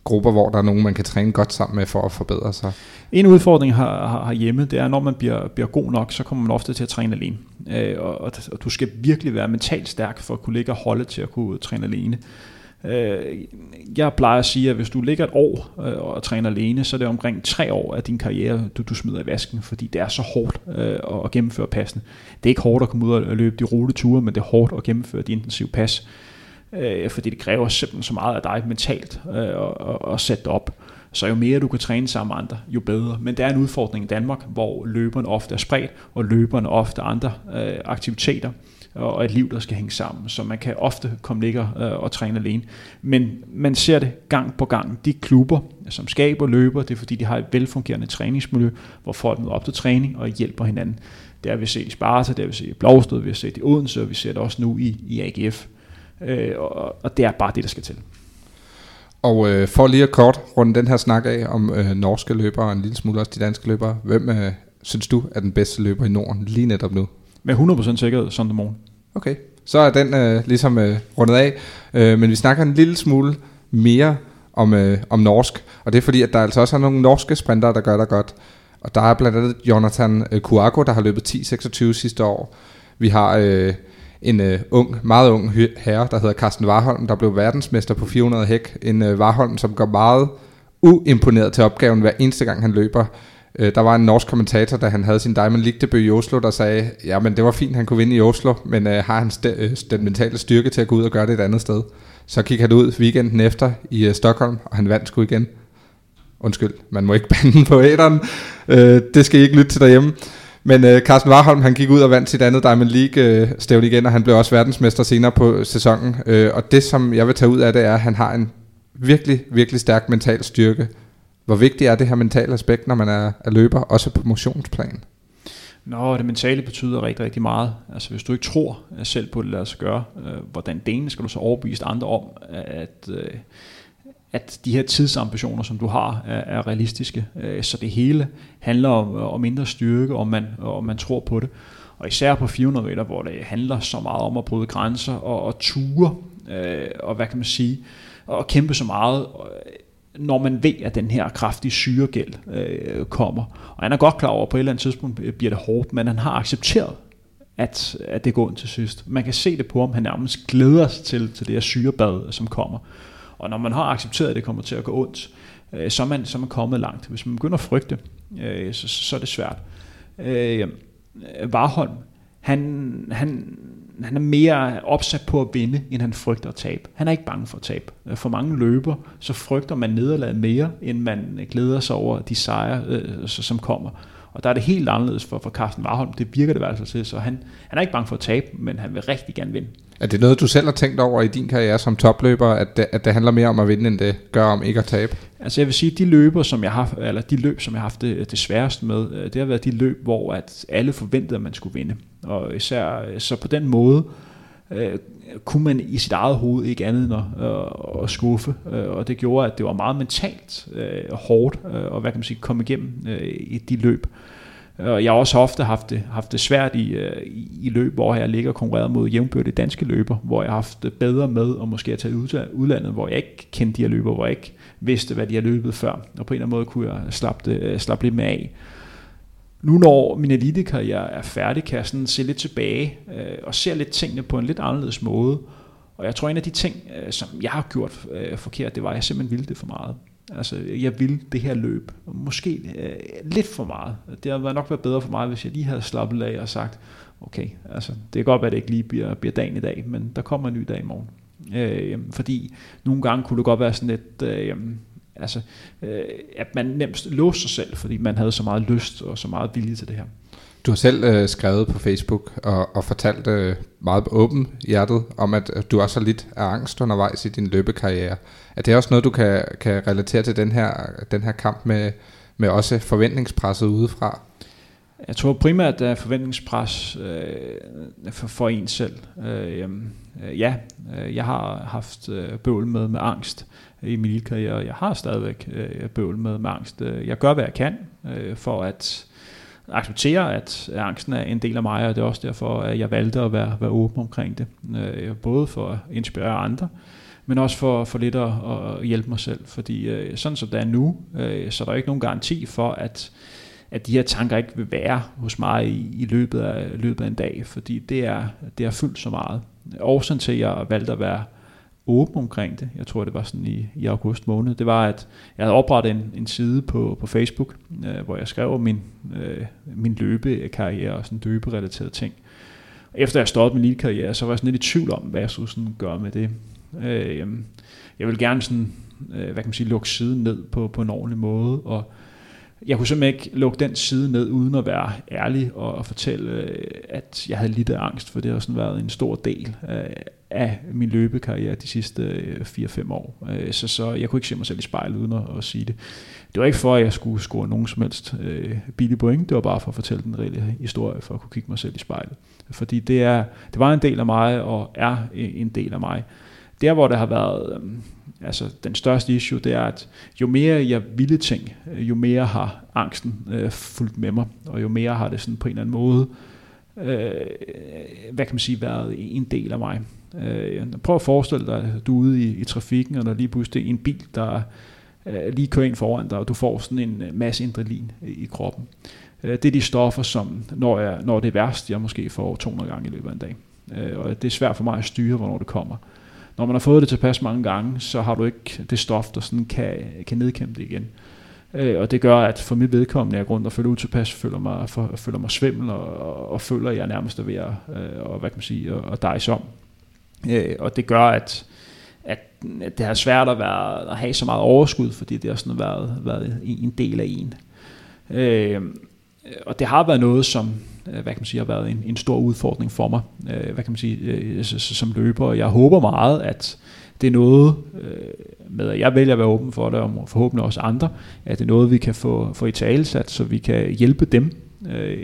grupper, hvor der er nogen, man kan træne godt sammen med for at forbedre sig. En udfordring her, her, hjemme, det er, når man bliver, bliver god nok, så kommer man ofte til at træne alene. Øh, og, og, og du skal virkelig være mentalt stærk for at kunne ligge og holde til at kunne træne alene. Øh, jeg plejer at sige, at hvis du ligger et år øh, og træner alene, så er det omkring tre år af din karriere, du, du smider i vasken, fordi det er så hårdt øh, at gennemføre passene. Det er ikke hårdt at komme ud og løbe de rolige ture, men det er hårdt at gennemføre de intensive pas øh, fordi det kræver simpelthen så meget af dig mentalt øh, at, at sætte op. Så jo mere du kan træne sammen med andre, jo bedre. Men der er en udfordring i Danmark, hvor løberne ofte er spredt, og løberne ofte andre øh, aktiviteter og et liv, der skal hænge sammen. Så man kan ofte komme ligger øh, og træne alene. Men man ser det gang på gang. De klubber, som skaber løber, det er fordi, de har et velfungerende træningsmiljø, hvor folk møder op til træning og hjælper hinanden. Det har vi set i Sparta, det har vi set i Blåsted, vi har set i Odense, og vi ser det også nu i, i AGF. Øh, og, og det er bare det, der skal til. Og øh, for lige at kort runde den her snak af om øh, norske løbere og en lille smule også de danske løbere. Hvem øh, synes du er den bedste løber i Norden lige netop nu? Med 100% sikkerhed, Sondre Morgen. Okay, så er den øh, ligesom øh, rundet af. Øh, men vi snakker en lille smule mere om, øh, om norsk. Og det er fordi, at der altså også er nogle norske sprinter, der gør det godt. Og der er blandt andet Jonathan øh, Kuago, der har løbet 10.26 sidste år. Vi har... Øh, en øh, ung, meget ung herre, der hedder Carsten Warholm, der blev verdensmester på 400 hæk. En øh, Warholm, som går meget uimponeret til opgaven hver eneste gang, han løber. Øh, der var en norsk kommentator, da han havde sin Diamond League debut i Oslo, der sagde, ja, men det var fint, han kunne vinde i Oslo, men øh, har han st- øh, den mentale styrke til at gå ud og gøre det et andet sted? Så gik han ud weekenden efter i øh, Stockholm, og han vandt sgu igen. Undskyld, man må ikke bande *laughs* på æderen. Øh, det skal I ikke lytte til derhjemme. Men øh, Carsten Warholm, han gik ud og vandt sit andet Diamond League-stævn øh, igen, og han blev også verdensmester senere på sæsonen. Øh, og det, som jeg vil tage ud af det, er, at han har en virkelig, virkelig stærk mental styrke. Hvor vigtigt er det her mentale aspekt, når man er, er løber, også på motionsplan? Nå, det mentale betyder rigtig, rigtig meget. Altså hvis du ikke tror øh, selv på det, lader sig gøre, øh, hvordan delen skal du så overbevise andre om, at, øh, at de her tidsambitioner, som du har, er, er realistiske. Øh, så det hele handler om, om mindre styrke, om man, om man tror på det. Og især på 400 meter, hvor det handler så meget om at bryde grænser og, og ture, øh, og hvad kan man sige, og kæmpe så meget, øh, når man ved, at den her kraftige syregæld øh, kommer. Og han er godt klar over, at på et eller andet tidspunkt bliver det hårdt, men han har accepteret, at, at det går ondt til sidst. Man kan se det på ham, han nærmest glæder sig til, til det her syrebad, som kommer. Og når man har accepteret, at det kommer til at gå ondt, øh, så, er man, så er man kommet langt. Hvis man begynder at frygte, øh, så, så er det svært. Øh, Varholm, han, han, han er mere opsat på at vinde, end han frygter at tabe. Han er ikke bange for at tabe. Øh, for mange løber, så frygter man nederlaget mere, end man glæder sig over de sejre, øh, som kommer. Og der er det helt anderledes for, for Carsten Warholm. Det virker det i hvert fald til. Så han, han er ikke bange for at tabe, men han vil rigtig gerne vinde. Er det noget, du selv har tænkt over i din karriere som topløber, at det, at det handler mere om at vinde, end det gør om ikke at tabe? Altså jeg vil sige, at de løber, som jeg har, eller de løb, som jeg har haft det, det sværeste med, øh, det har været de løb, hvor at alle forventede, at man skulle vinde. Og især øh, så på den måde, øh, kunne man i sit eget hoved ikke andet end at, øh, at skuffe, øh, og det gjorde, at det var meget mentalt øh, hårdt, øh, og hvad kan man sige, komme igennem øh, i de løb. Og jeg har også ofte haft det, haft det svært i, øh, i løb, hvor jeg ligger konkurreret mod jævnbyrdige danske løber, hvor jeg har haft det bedre med at måske have taget udlandet, hvor jeg ikke kendte de her løber, hvor jeg ikke vidste, hvad de har løbet før. Og på en eller anden måde kunne jeg slappe, det, øh, slappe lidt med af. Nu når min elitekarriere er færdig, kan jeg sådan se lidt tilbage øh, og se lidt tingene på en lidt anderledes måde. Og jeg tror, en af de ting, øh, som jeg har gjort øh, forkert, det var, at jeg simpelthen ville det for meget. Altså, jeg vil det her løb. Måske øh, lidt for meget. Det havde nok været bedre for mig, hvis jeg lige havde slappet af og sagt, okay, altså, det kan godt være, at det ikke lige bliver, bliver dagen i dag, men der kommer en ny dag i morgen. Øh, fordi nogle gange kunne det godt være sådan lidt, øh, altså, øh, at man nemt låste sig selv, fordi man havde så meget lyst og så meget vilje til det her. Du har selv øh, skrevet på Facebook og, og fortalt øh, meget åben hjertet om, at du også har lidt af angst undervejs i din løbekarriere. Er det også noget, du kan, kan relatere til den her, den her kamp med, med også forventningspresset udefra? Jeg tror primært, at forventningspres øh, for, for en selv. Øh, øh, ja, øh, jeg har haft øh, bøvl med, med angst øh, i min karriere, og jeg har stadigvæk øh, bøvl med, med angst. Øh, jeg gør, hvad jeg kan øh, for at acceptere, at angsten er en del af mig, og det er også derfor, at jeg valgte at være, være åben omkring det. Øh, både for at inspirere andre, men også for, for lidt at, at hjælpe mig selv. Fordi øh, sådan som det er nu, øh, så er der ikke nogen garanti for, at, at de her tanker ikke vil være hos mig i, i løbet, af, løbet af en dag, fordi det er, det er fyldt så meget. Årsagen til, at jeg valgte at være åben omkring det, jeg tror det var sådan i, i august måned, det var, at jeg havde oprettet en, en side på, på Facebook, øh, hvor jeg skrev min, øh, min løbekarriere og sådan løberelaterede ting. Efter jeg stoppede min karriere, så var jeg sådan lidt i tvivl om, hvad jeg skulle sådan gøre med det. Øh, jeg vil gerne sådan, øh, hvad kan man sige, lukke siden ned på, på en ordentlig måde, og jeg kunne simpelthen ikke lukke den side ned, uden at være ærlig og, og fortælle, øh, at jeg havde lidt af angst, for det har sådan været en stor del af, af min løbekarriere de sidste øh, 4-5 år. Så, så jeg kunne ikke se mig selv i spejlet uden at, at sige det. Det var ikke for, at jeg skulle score nogen som helst øh, billig point, det var bare for at fortælle den reelle historie, for at kunne kigge mig selv i spejlet. Fordi det, er, det var en del af mig, og er en del af mig. Der, hvor det har været øh, altså den største issue, det er, at jo mere jeg ville ting, øh, jo mere har angsten øh, fulgt med mig, og jo mere har det sådan på en eller anden måde, øh, hvad kan man sige, været en del af mig. Øh, prøv at forestille dig, at du er ude i, i trafikken, og der lige pludselig er en bil, der øh, lige kører ind foran dig, og du får sådan en øh, masse adrenalin i kroppen. Øh, det er de stoffer, som når, jeg, når det er værst, jeg måske får 200 gange i løbet af en dag. Øh, og det er svært for mig at styre, hvornår det kommer når man har fået det tilpas mange gange, så har du ikke det stof, der sådan kan, kan nedkæmpe det igen. Øh, og det gør, at for mit vedkommende, jeg er rundt og føler utilpas, føler mig, for, føler mig svimmel, og, og, og føler, at jeg nærmest er ved at, øh, og, hvad kan man sige, at, at dejse om. Øh, og det gør, at, at det har svært at, være, at have så meget overskud, fordi det har sådan været, været en del af en. Øh, og det har været noget, som Øh, hvad kan man sige, har været en, en stor udfordring for mig, øh, hvad kan man sige, øh, som løber. Jeg håber meget, at det er noget, øh, med at jeg vælger at være åben for det, og forhåbentlig også andre, at det er noget, vi kan få, få i talesat, så vi kan hjælpe dem, øh,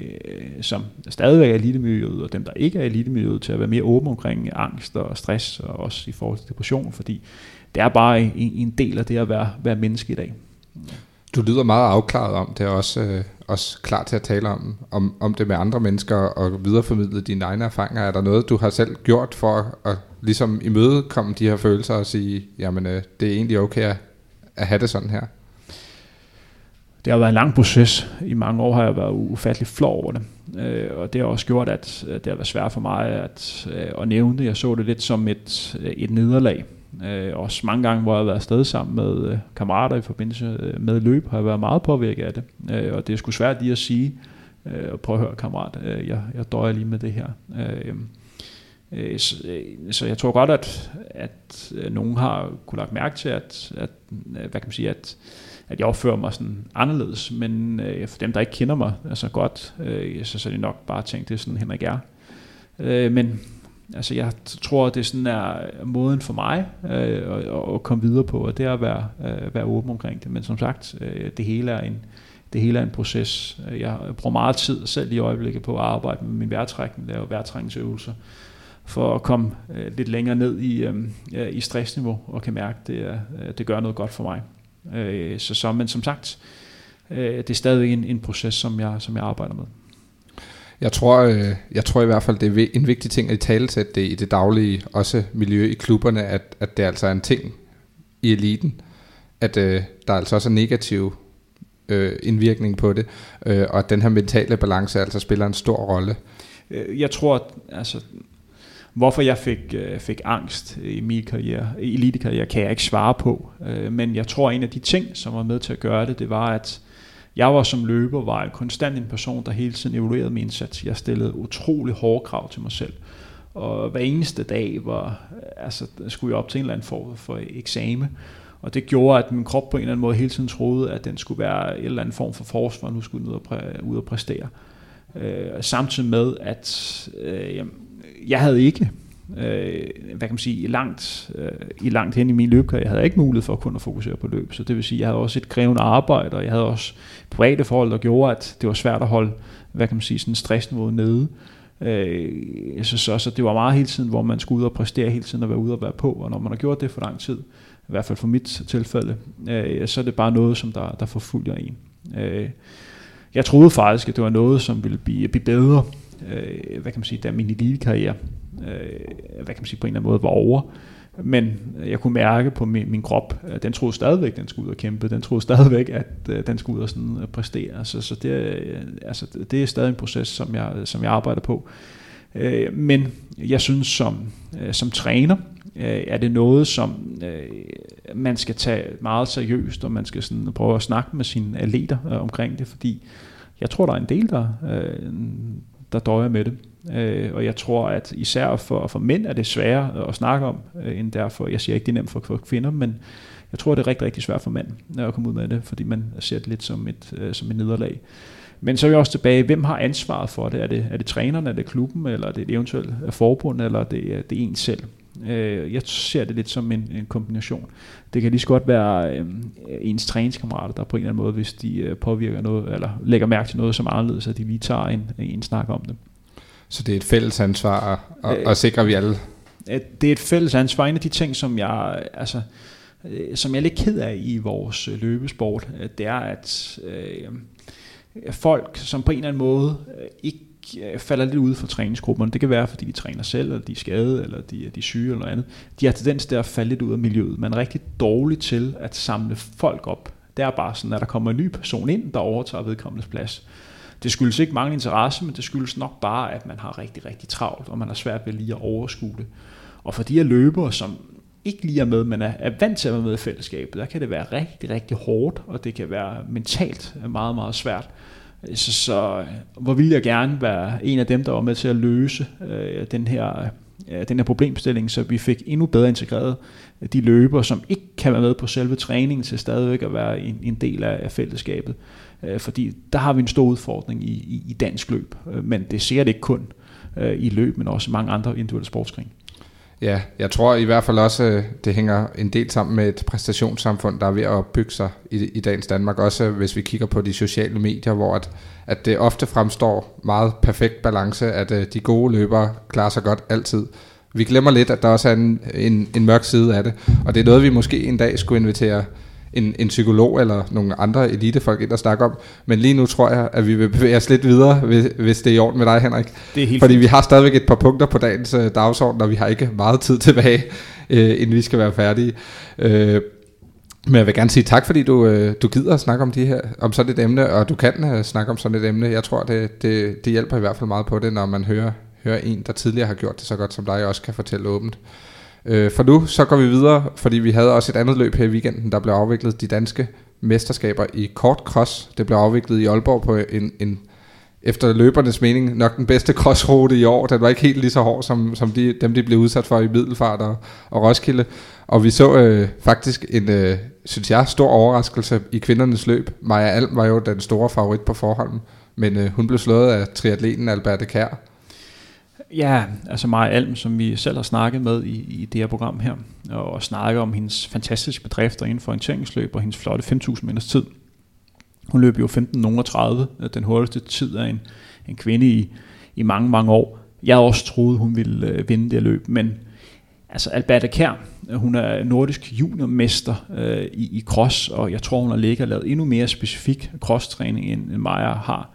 som stadigvæk er elitemiljøet, og dem, der ikke er elitemiljøet, til at være mere åbne omkring angst og stress, og også i forhold til depression, fordi det er bare en, en del af det at være, være menneske i dag. Du lyder meget afklaret om det, og også, øh, også klar til at tale om, om, om det med andre mennesker og videreformidle dine egne erfaringer. Er der noget, du har selv gjort for at ligesom imødekomme de her følelser og sige, jamen øh, det er egentlig okay at, at have det sådan her? det har været en lang proces. I mange år har jeg været ufattelig flov over det. Øh, og det har også gjort, at det har været svært for mig at, øh, at nævne det. Jeg så det lidt som et, øh, et nederlag. Øh, også mange gange, hvor jeg har været afsted sammen med øh, kammerater i forbindelse øh, med løb, har jeg været meget påvirket af det. Øh, og det er sgu svært lige at sige, øh, prøv at høre kammerat, øh, jeg, jeg døjer lige med det her. Øh, øh, så, øh, så jeg tror godt, at, at øh, nogen har kunne lagt mærke til, at, at øh, hvad kan man sige, at, at jeg opfører mig sådan anderledes, men øh, for dem, der ikke kender mig altså godt, øh, så, så er det nok bare tænkt, det er sådan Henrik er. Øh, men altså jeg tror, det sådan er måden for mig øh, at, at komme videre på, og det er at være, øh, være åben omkring det. Men som sagt, øh, det hele er en, det hele er en proces. Jeg bruger meget tid selv i øjeblikket på at arbejde med min vejrtrækning, lave vejrtrækningsøvelser, for at komme øh, lidt længere ned i, øh, i stressniveau, og kan mærke, at det, øh, det gør noget godt for mig. Øh, så, så, men som sagt, øh, det er stadigvæk en, en proces, som jeg, som jeg arbejder med. Jeg tror, øh, jeg tror i hvert fald, det er en vigtig ting at i talesætte det i det daglige, også miljø i klubberne, at, at det altså er en ting i eliten, at øh, der altså også er negativ øh, indvirkning på det, øh, og at den her mentale balance altså spiller en stor rolle. Øh, jeg tror, at, altså, hvorfor jeg fik, øh, fik angst i min karriere, i elitekarriere, kan jeg ikke svare på, øh, men jeg tror, at en af de ting, som var med til at gøre det, det var, at jeg var som løber, var konstant en person, der hele tiden evaluerede min indsats. Jeg stillede utrolig hårde krav til mig selv. Og hver eneste dag var, altså, skulle jeg op til en eller anden form for eksamen. Og det gjorde, at min krop på en eller anden måde hele tiden troede, at den skulle være en eller anden form for forsvar, nu skulle den ud og, præ- ud og præstere. Øh, samtidig med, at øh, jeg havde ikke øh, hvad kan man sige, i langt, øh, i langt hen i min løbkarriere, jeg havde ikke mulighed for at kun at fokusere på løb. Så det vil sige, jeg havde også et krævende arbejde, og jeg havde også private forhold, der gjorde, at det var svært at holde, hvad kan man sige, sådan stressniveauet nede. Øh, så, så, så det var meget hele tiden, hvor man skulle ud og præstere hele tiden og være ude og være på, og når man har gjort det for lang tid, i hvert fald for mit tilfælde, øh, så er det bare noget, som der, der forfølger en. Øh, jeg troede faktisk, at det var noget, som ville blive, blive bedre, øh, hvad kan man sige, da min elitekarriere øh, hvad kan man sige, på en eller anden måde var over. Men jeg kunne mærke på min, min krop, at den troede stadigvæk, den skulle ud og kæmpe. Den troede stadigvæk, at øh, den skulle ud og sådan øh, præstere. Så, så det, øh, altså, det er stadig en proces, som jeg, som jeg arbejder på. Øh, men jeg synes, som, øh, som træner, øh, er det noget, som øh, man skal tage meget seriøst, og man skal sådan prøve at snakke med sine atleter øh, omkring det, fordi jeg tror, der er en del, der, øh, der døjer med det. Øh, og jeg tror, at især for, for mænd er det sværere at snakke om, øh, end derfor, jeg siger ikke, det er nemt for, for kvinder, men jeg tror, det er rigtig, rigtig svært for mænd øh, at komme ud med det, fordi man ser det lidt som et, øh, som et nederlag. Men så er vi også tilbage, hvem har ansvaret for det? Er det, er det træneren, er det klubben, eller er det et eventuelt øh, forbund, eller er det, øh, det er en selv? Øh, jeg ser det lidt som en, en kombination. Det kan lige så godt være øh, ens træningskammerater, der på en eller anden måde, hvis de øh, påvirker noget, eller lægger mærke til noget som er anderledes, at de lige tager en, en snak om det. Så det er et fælles ansvar at, at, at sikre, at vi alle... Det er et fælles ansvar. En af de ting, som jeg, altså, øh, som jeg er lidt ked af i vores øh, løbesport, øh, det er, at øh, folk, som på en eller anden måde ikke Øh, falder lidt ud for træningsgrupperne. Det kan være, fordi de træner selv, eller de er skade, eller de, de er syge, eller noget andet. De har tendens til at falde lidt ud af miljøet. Man er rigtig dårlig til at samle folk op. Det er bare sådan, at der kommer en ny person ind, der overtager vedkommendes plads. Det skyldes ikke mange interesse, men det skyldes nok bare, at man har rigtig, rigtig travlt, og man har svært ved lige at overskue det. Og for de her løbere, som ikke lige er med, men er, er vant til at være med i fællesskabet, der kan det være rigtig, rigtig hårdt, og det kan være mentalt meget, meget svært. Så, så hvor vil jeg gerne være en af dem, der var med til at løse øh, den her øh, den her problemstilling, så vi fik endnu bedre integreret øh, de løber, som ikke kan være med på selve træningen, til stadigvæk at være en, en del af, af fællesskabet. Øh, fordi der har vi en stor udfordring i, i, i dansk løb, øh, men det ser det ikke kun øh, i løb, men også mange andre individuelle sportsgrene. Ja, jeg tror i hvert fald også, øh, det hænger en del sammen med et præstationssamfund, der er ved at bygge sig i, i dagens Danmark. Også hvis vi kigger på de sociale medier, hvor at, at det ofte fremstår meget perfekt balance, at uh, de gode løbere klarer sig godt altid. Vi glemmer lidt, at der også er en, en, en mørk side af det, og det er noget, vi måske en dag skulle invitere en, en psykolog eller nogle andre elitefolk ind og snakke om. Men lige nu tror jeg, at vi vil bevæge os lidt videre, hvis, hvis det er i orden med dig, Henrik. Det er helt Fordi fint. vi har stadigvæk et par punkter på dagens uh, dagsorden, og vi har ikke meget tid tilbage, uh, *laughs* inden vi skal være færdige. Uh, Men jeg vil gerne sige tak, fordi du, øh, du gider at snakke om, de her, om sådan et emne, og du kan uh, snakke om sådan et emne. Jeg tror, det, det, det hjælper i hvert fald meget på det, når man hører, hører en, der tidligere har gjort det så godt som dig, også kan fortælle åbent. Øh, for nu, så går vi videre, fordi vi havde også et andet løb her i weekenden, der blev afviklet de danske mesterskaber i kort cross. Det blev afviklet i Aalborg på en, en efter løbernes mening, nok den bedste crossrute i år. Den var ikke helt lige så hård, som, som de, dem, de blev udsat for i Middelfart og, og Roskilde. Og vi så øh, faktisk en, øh, synes jeg, stor overraskelse i kvindernes løb. Maja Alm var jo den store favorit på forhånd, men øh, hun blev slået af triatleten Alberte Kær. Ja, altså Maja Alm, som vi selv har snakket med i, i det her program her, og snakket om hendes fantastiske bedrifter inden for orienteringsløb og hendes flotte 5.000 meters tid. Hun løb jo 15.30, øh, den hurtigste tid af en, en kvinde i, i mange, mange år. Jeg også troede, hun ville øh, vinde det løb, men altså Alberta Kær, øh, hun er nordisk juniormester øh, i, i cross, og jeg tror, hun har ligget og lavet endnu mere specifik crosstræning, end, end Maja har.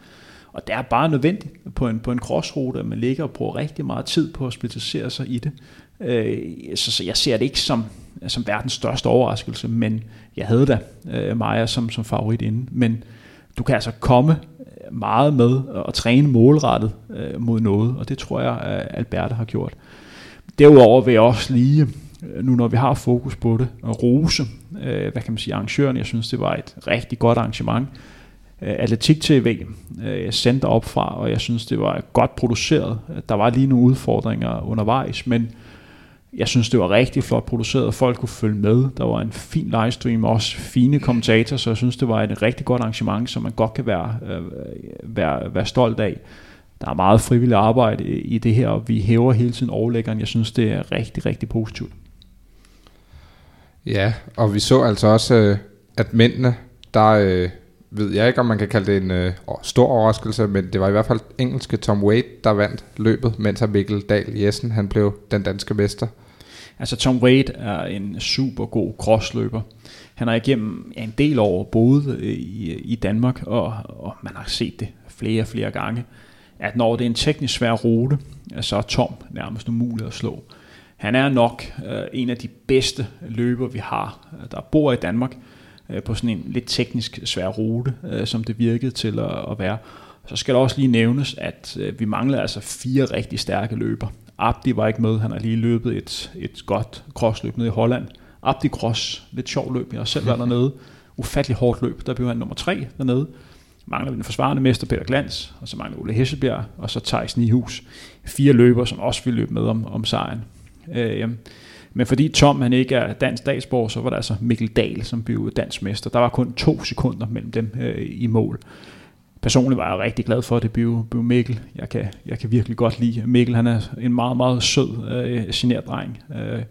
Og det er bare nødvendigt på en, på en crossrute, at man ligger og bruger rigtig meget tid på at specialisere sig i det. Øh, så, så jeg ser det ikke som, som verdens største overraskelse, men jeg havde da øh, Maja som, som favorit inden. Men du kan altså komme øh, meget med og træne målrettet øh, mod noget, og det tror jeg, øh, at Alberta har gjort. Derudover vil jeg også lige, øh, nu når vi har fokus på det, rose, øh, hvad kan man sige, arrangøren. Jeg synes, det var et rigtig godt arrangement. Øh, Atletik TV øh, jeg sendte op fra, og jeg synes, det var godt produceret. Der var lige nogle udfordringer undervejs, men jeg synes, det var rigtig flot produceret, og folk kunne følge med. Der var en fin livestream, og også fine kommentatorer, så jeg synes, det var et rigtig godt arrangement, som man godt kan være, øh, være, være stolt af. Der er meget frivilligt arbejde i det her, og vi hæver hele tiden overlæggeren. Jeg synes, det er rigtig, rigtig positivt. Ja, og vi så altså også, øh, at mændene, der ved jeg ikke, om man kan kalde det en øh, stor overraskelse, men det var i hvert fald engelske Tom Wade, der vandt løbet, mens Mikkel Dahl Jessen, han blev den danske mester. Altså Tom Wade er en super god crossløber. Han har igennem en del år boet øh, i, i Danmark, og, og man har set det flere og flere gange, at når det er en teknisk svær rute, øh, så er Tom nærmest umulig at slå. Han er nok øh, en af de bedste løber, vi har, øh, der bor i Danmark, øh, på sådan en lidt teknisk svær rute, øh, som det virkede til at, at være. Så skal der også lige nævnes, at øh, vi manglede altså fire rigtig stærke løber. Abdi var ikke med, han har lige løbet et, et godt crossløb nede i Holland. Abdi Cross, lidt sjov løb, jeg har selv været *laughs* dernede. Ufattelig hårdt løb, der blev han nummer tre dernede. Mangler vi den forsvarende mester Peter Glans, og så mangler Ole Hesselbjerg, og så Thijs Nihus. Fire løber, som også vil løbe med om, om sejren. Øh, men fordi Tom han ikke er dansk statsborger, så var der altså Mikkel Dahl, som blev dansk mester. Der var kun to sekunder mellem dem øh, i mål. Personligt var jeg rigtig glad for, at det blev, blev Mikkel. Jeg kan, jeg kan virkelig godt lide Mikkel. Han er en meget, meget sød, øh, genert dreng, øh,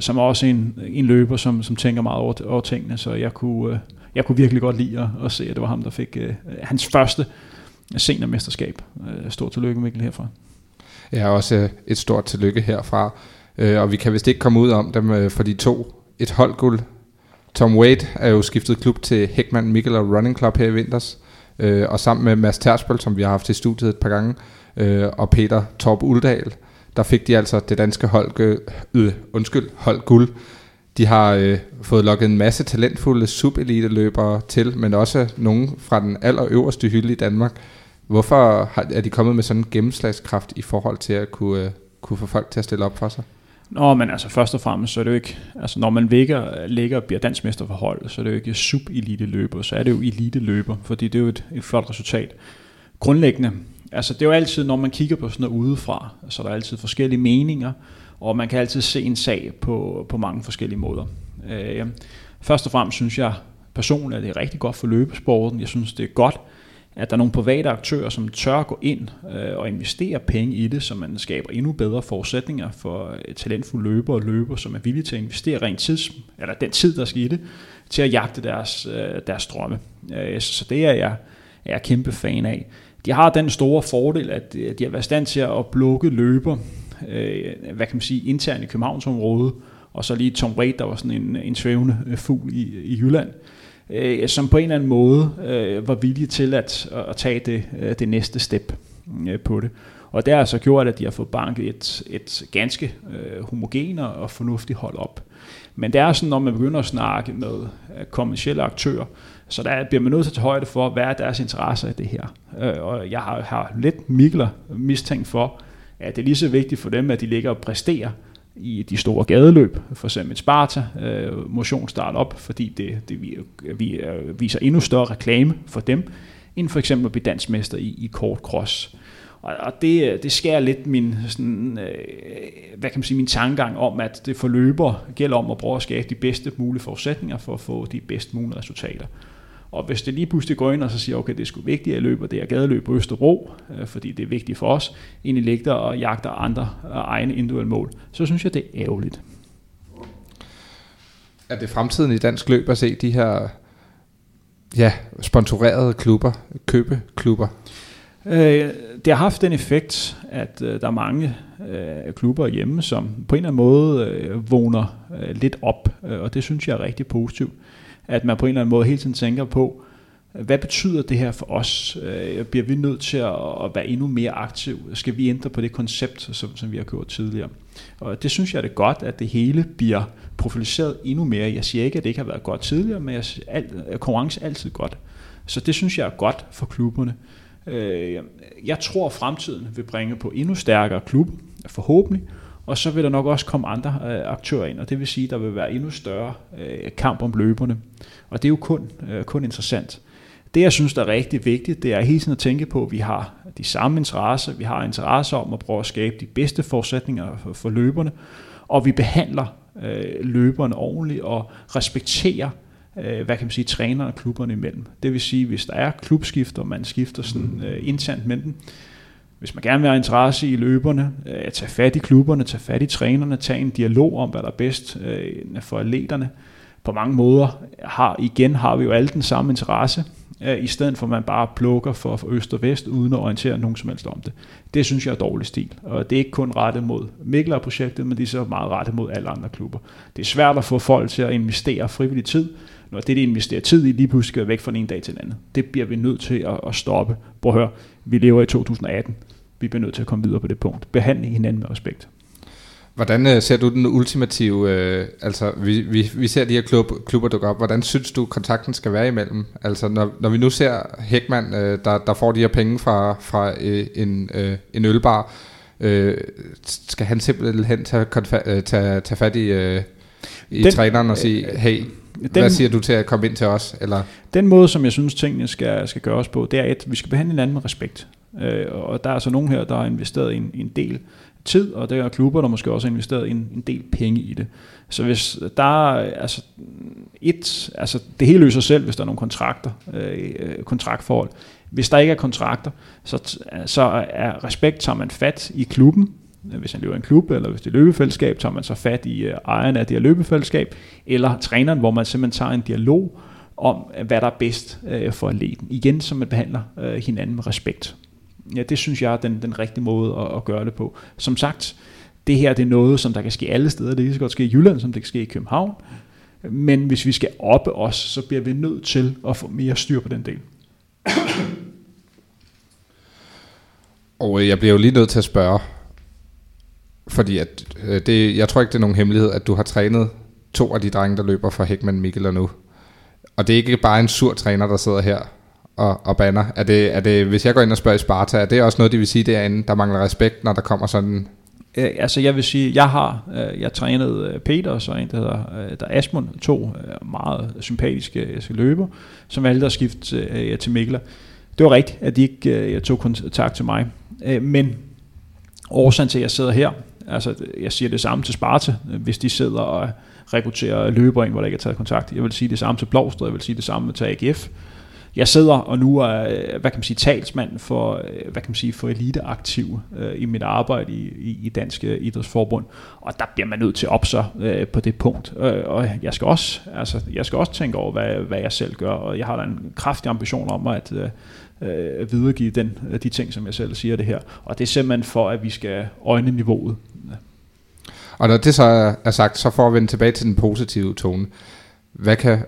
som er også en, en løber, som, som tænker meget over, over tingene. Så jeg kunne, øh, jeg kunne virkelig godt lide at, at se, at det var ham, der fik øh, hans første seniormesterskab. Øh, stort tillykke, Mikkel, herfra. Ja, også øh, et stort tillykke herfra. Øh, og vi kan vist ikke komme ud om dem, øh, for de to et holdguld. Tom Wade er jo skiftet klub til Heckman Mikkel og Running Club her i vinters. Øh, og sammen med Mads Tersbøl, som vi har haft i studiet et par gange, øh, og Peter Torp Uldal, der fik de altså det danske hold, øh, undskyld, hold guld. De har øh, fået lukket en masse talentfulde subelite-løbere til, men også nogle fra den allerøverste hylde i Danmark. Hvorfor er de kommet med sådan en gennemslagskraft i forhold til at kunne, øh, kunne få folk til at stille op for sig? Nå, men altså først og fremmest, så er det jo ikke, altså når man ligger, ligger og bliver dansmester for hold, så er det jo ikke sub-elite løber, så er det jo elite løber, fordi det er jo et, et flot resultat. Grundlæggende, altså det er jo altid, når man kigger på sådan noget udefra, så der er altid forskellige meninger, og man kan altid se en sag på, på mange forskellige måder. Øh, først og fremmest synes jeg personligt, at det er rigtig godt for løbesporten. Jeg synes, det er godt, at der er nogle private aktører, som tør gå ind øh, og investere penge i det, så man skaber endnu bedre forudsætninger for øh, talentfulde løber og løber, som er villige til at investere rent tids, eller den tid, der skal i det, til at jagte deres, øh, deres drømme. Øh, så det er jeg, er jeg kæmpe fan af. De har den store fordel, at øh, de har været stand til at plukke løber, øh, hvad kan man sige, internt i Københavnsområdet, og så lige Tom Wade, der var sådan en, en svævende fugl i, i Jylland øh, Øh, som på en eller anden måde øh, var villige til at, at tage det, øh, det næste step øh, på det. Og det har så gjort, at de har fået banket et, et ganske øh, homogen og fornuftigt hold op. Men det er sådan, når man begynder at snakke med øh, kommersielle aktører, så der bliver man nødt til at tage højde for, hvad er deres interesser i det her. Øh, og jeg har, har lidt Mikler mistænkt for, at det er lige så vigtigt for dem, at de ligger og præsterer i de store gadeløb, for eksempel Sparta øh, motion op, fordi det, det vi, vi øh, viser endnu større reklame for dem, end for eksempel at blive dansmester i, i kort cross. Og, og det, det skærer lidt min, sådan, øh, hvad kan man sige, min tankegang om, at det for løber gælder om at prøve at skabe de bedste mulige forudsætninger for at få de bedst mulige resultater. Og hvis det lige pludselig går ind og så siger, okay, det er sgu vigtigt, at jeg løber det her gadeløb på Østerbro, øh, fordi det er vigtigt for os, egentlig ligger og jagter andre øh, egne individuelle mål, så synes jeg, det er ærgerligt. Er det fremtiden i dansk løb at se de her ja, sponsorerede klubber, købeklubber? Øh, det har haft den effekt, at øh, der er mange øh, klubber hjemme, som på en eller anden måde øh, vågner øh, lidt op, øh, og det synes jeg er rigtig positivt at man på en eller anden måde hele tiden tænker på, hvad betyder det her for os? Øh, bliver vi nødt til at, være endnu mere aktiv? Skal vi ændre på det koncept, som, som vi har gjort tidligere? Og det synes jeg er det godt, at det hele bliver profiliseret endnu mere. Jeg siger ikke, at det ikke har været godt tidligere, men jeg, alt, konkurrence er altid godt. Så det synes jeg er godt for klubberne. Øh, jeg tror, at fremtiden vil bringe på endnu stærkere klub, forhåbentlig, og så vil der nok også komme andre øh, aktører ind, og det vil sige, at der vil være endnu større øh, kamp om løberne. Og det er jo kun, øh, kun interessant. Det, jeg synes, der er rigtig vigtigt, det er hele tiden at tænke på, at vi har de samme interesser. Vi har interesse om at prøve at skabe de bedste forudsætninger for, for løberne, og vi behandler øh, løberne ordentligt og respekterer øh, hvad kan man sige, trænerne og klubberne imellem. Det vil sige, hvis der er klubskifter, man skifter sådan øh, internt mellem dem, hvis man gerne vil have interesse i løberne, øh, tage fat i klubberne, tage fat i trænerne, tage en dialog om, hvad der er bedst øh, for atleterne. På mange måder har, igen har vi jo alle den samme interesse, øh, i stedet for at man bare plukker for, for øst og vest, uden at orientere nogen som helst om det. Det synes jeg er dårlig stil, og det er ikke kun rettet mod Mikler-projektet, men det er så meget rettet mod alle andre klubber. Det er svært at få folk til at investere frivillig tid, når det, de investerer tid i, lige pludselig væk fra en dag til en anden. Det bliver vi nødt til at, at stoppe. Prøv at høre, vi lever i 2018 vi bliver nødt til at komme videre på det punkt. Behandle hinanden med respekt. Hvordan øh, ser du den ultimative, øh, altså vi, vi, vi ser de her klub, klubber dukke op, hvordan synes du kontakten skal være imellem? Altså når, når vi nu ser Hækman, øh, der, der får de her penge fra, fra øh, en, øh, en ølbar, øh, skal han simpelthen tage, øh, tage, tage fat i, øh, i den, træneren og sige, øh, hey, den, hvad siger du til at komme ind til os? Eller? Den måde, som jeg synes, tingene skal, skal gøres på, det er, at vi skal behandle hinanden med respekt. Øh, og der er altså nogen her, der har investeret en, en del tid, og der er klubber, der måske også har investeret en, en del penge i det. Så hvis der er altså et, altså det hele løser selv, hvis der er nogle kontrakter, øh, kontraktforhold. Hvis der ikke er kontrakter, så, så er respekt, tager man fat i klubben, Øh, hvis han løber en klub, eller hvis det er løbefællesskab, tager man så fat i øh, uh, ejerne af det her løbefællesskab, eller træneren, hvor man simpelthen tager en dialog om, øh, hvad der er bedst for atleten. Igen, så man behandler hinanden med respekt ja, det synes jeg er den, den rigtige måde at, at gøre det på. Som sagt, det her det er noget, som der kan ske alle steder. Det kan så godt ske i Jylland, som det kan ske i København. Men hvis vi skal oppe os, så bliver vi nødt til at få mere styr på den del. Og jeg bliver jo lige nødt til at spørge, fordi at, øh, det, jeg tror ikke, det er nogen hemmelighed, at du har trænet to af de drenge, der løber for Hækman Mikkel og nu. Og det er ikke bare en sur træner, der sidder her og, og banner. Er det, er det, hvis jeg går ind og spørger i Sparta, er det også noget, de vil sige derinde, der mangler respekt, når der kommer sådan... Øh, altså jeg vil sige, jeg har, øh, jeg trænede øh, Peter og så en, der hedder øh, der Asmund, to øh, meget sympatiske øh, altså, løber, som valgte at skifte øh, til Mikkel. Det var rigtigt, at de ikke øh, tog kontakt til mig. Øh, men årsagen til, at jeg sidder her, altså jeg siger det samme til Sparta, hvis de sidder og rekrutterer løber ind, hvor der ikke er taget kontakt. Jeg vil sige det samme til Blåsted, jeg vil sige det samme til AGF jeg sidder og nu er, hvad kan man sige, talsmand for, hvad kan man sige, for eliteaktiv øh, i mit arbejde i, i, i Dansk øh, Idrætsforbund, og der bliver man nødt til at opsøge øh, på det punkt. Øh, og jeg skal også, altså, jeg skal også tænke over, hvad, hvad jeg selv gør, og jeg har da en kraftig ambition om at øh, øh, videregive den, øh, de ting, som jeg selv siger det her. Og det er simpelthen for, at vi skal øjne niveauet. Og når det så er sagt, så får vi tilbage til den positive tone. Hvad kan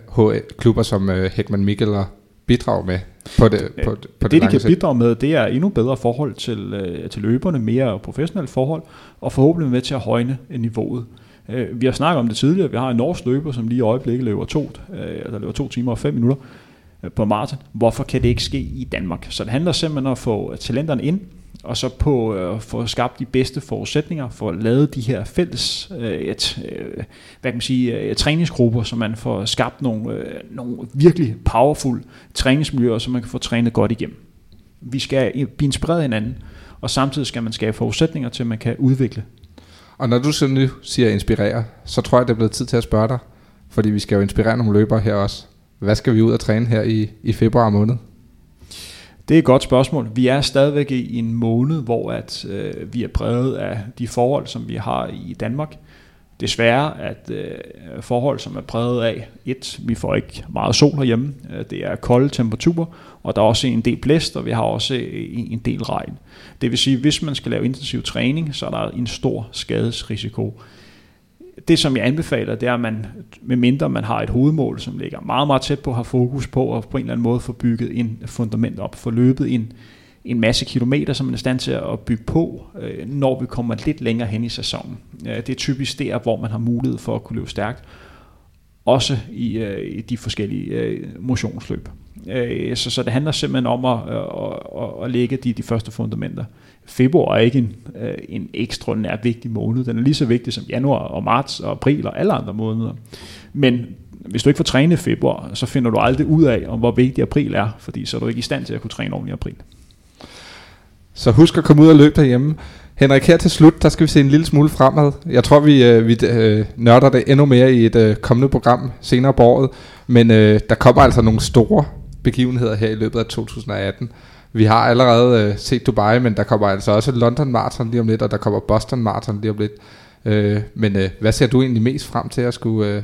klubber som øh, Hækman Mikkel og bidrage med på det, på, på det, det de kan sigt. bidrage med, det er endnu bedre forhold til, øh, til løberne, mere professionelle forhold, og forhåbentlig med til at højne niveauet. Øh, vi har snakket om det tidligere, vi har en norsk løber, som lige i øjeblikket løber to, øh, der løber to timer og fem minutter øh, på maraton. Hvorfor kan det ikke ske i Danmark? Så det handler simpelthen om at få talenterne ind, og så på øh, at øh, få skabt de bedste forudsætninger for at lave de her fælles øh, et, øh, hvad kan man sige, øh, træningsgrupper, så man får skabt nogle, øh, nogle virkelig powerful træningsmiljøer, så man kan få trænet godt igennem. Vi skal blive inspireret af hinanden, og samtidig skal man skabe forudsætninger til, at man kan udvikle. Og når du så nu siger inspirere, så tror jeg, det er blevet tid til at spørge dig, fordi vi skal jo inspirere nogle løbere her også. Hvad skal vi ud og træne her i, i februar måned? Det er et godt spørgsmål. Vi er stadigvæk i en måned, hvor at, øh, vi er præget af de forhold, som vi har i Danmark. Desværre at øh, forhold, som er præget af, et, vi får ikke meget sol herhjemme, øh, det er kolde temperaturer, og der er også en del blæst, og vi har også øh, en del regn. Det vil sige, at hvis man skal lave intensiv træning, så er der en stor skadesrisiko det, som jeg anbefaler, det er, at man, medmindre man har et hovedmål, som ligger meget, meget tæt på, har fokus på at på en eller anden måde få bygget en fundament op, få løbet en, en masse kilometer, som man er i stand til at bygge på, øh, når vi kommer lidt længere hen i sæsonen. Øh, det er typisk der, hvor man har mulighed for at kunne løbe stærkt, også i, øh, i de forskellige motionsløb. Så, så det handler simpelthen om at, at, at, at lægge de, de første fundamenter februar er ikke en, øh, en ekstraordinært vigtig måned. Den er lige så vigtig som januar og marts og april og alle andre måneder. Men hvis du ikke får trænet i februar, så finder du aldrig ud af, om hvor vigtig april er, fordi så er du ikke i stand til at kunne træne ordentligt i april. Så husk at komme ud og løbe derhjemme. Henrik, her til slut, der skal vi se en lille smule fremad. Jeg tror, vi, øh, vi øh, nørder det endnu mere i et øh, kommende program senere på året. Men øh, der kommer altså nogle store begivenheder her i løbet af 2018. Vi har allerede øh, set Dubai, men der kommer altså også London Marathon lige om lidt, og der kommer Boston Marathon lige om lidt. Øh, men øh, hvad ser du egentlig mest frem til at skulle, øh,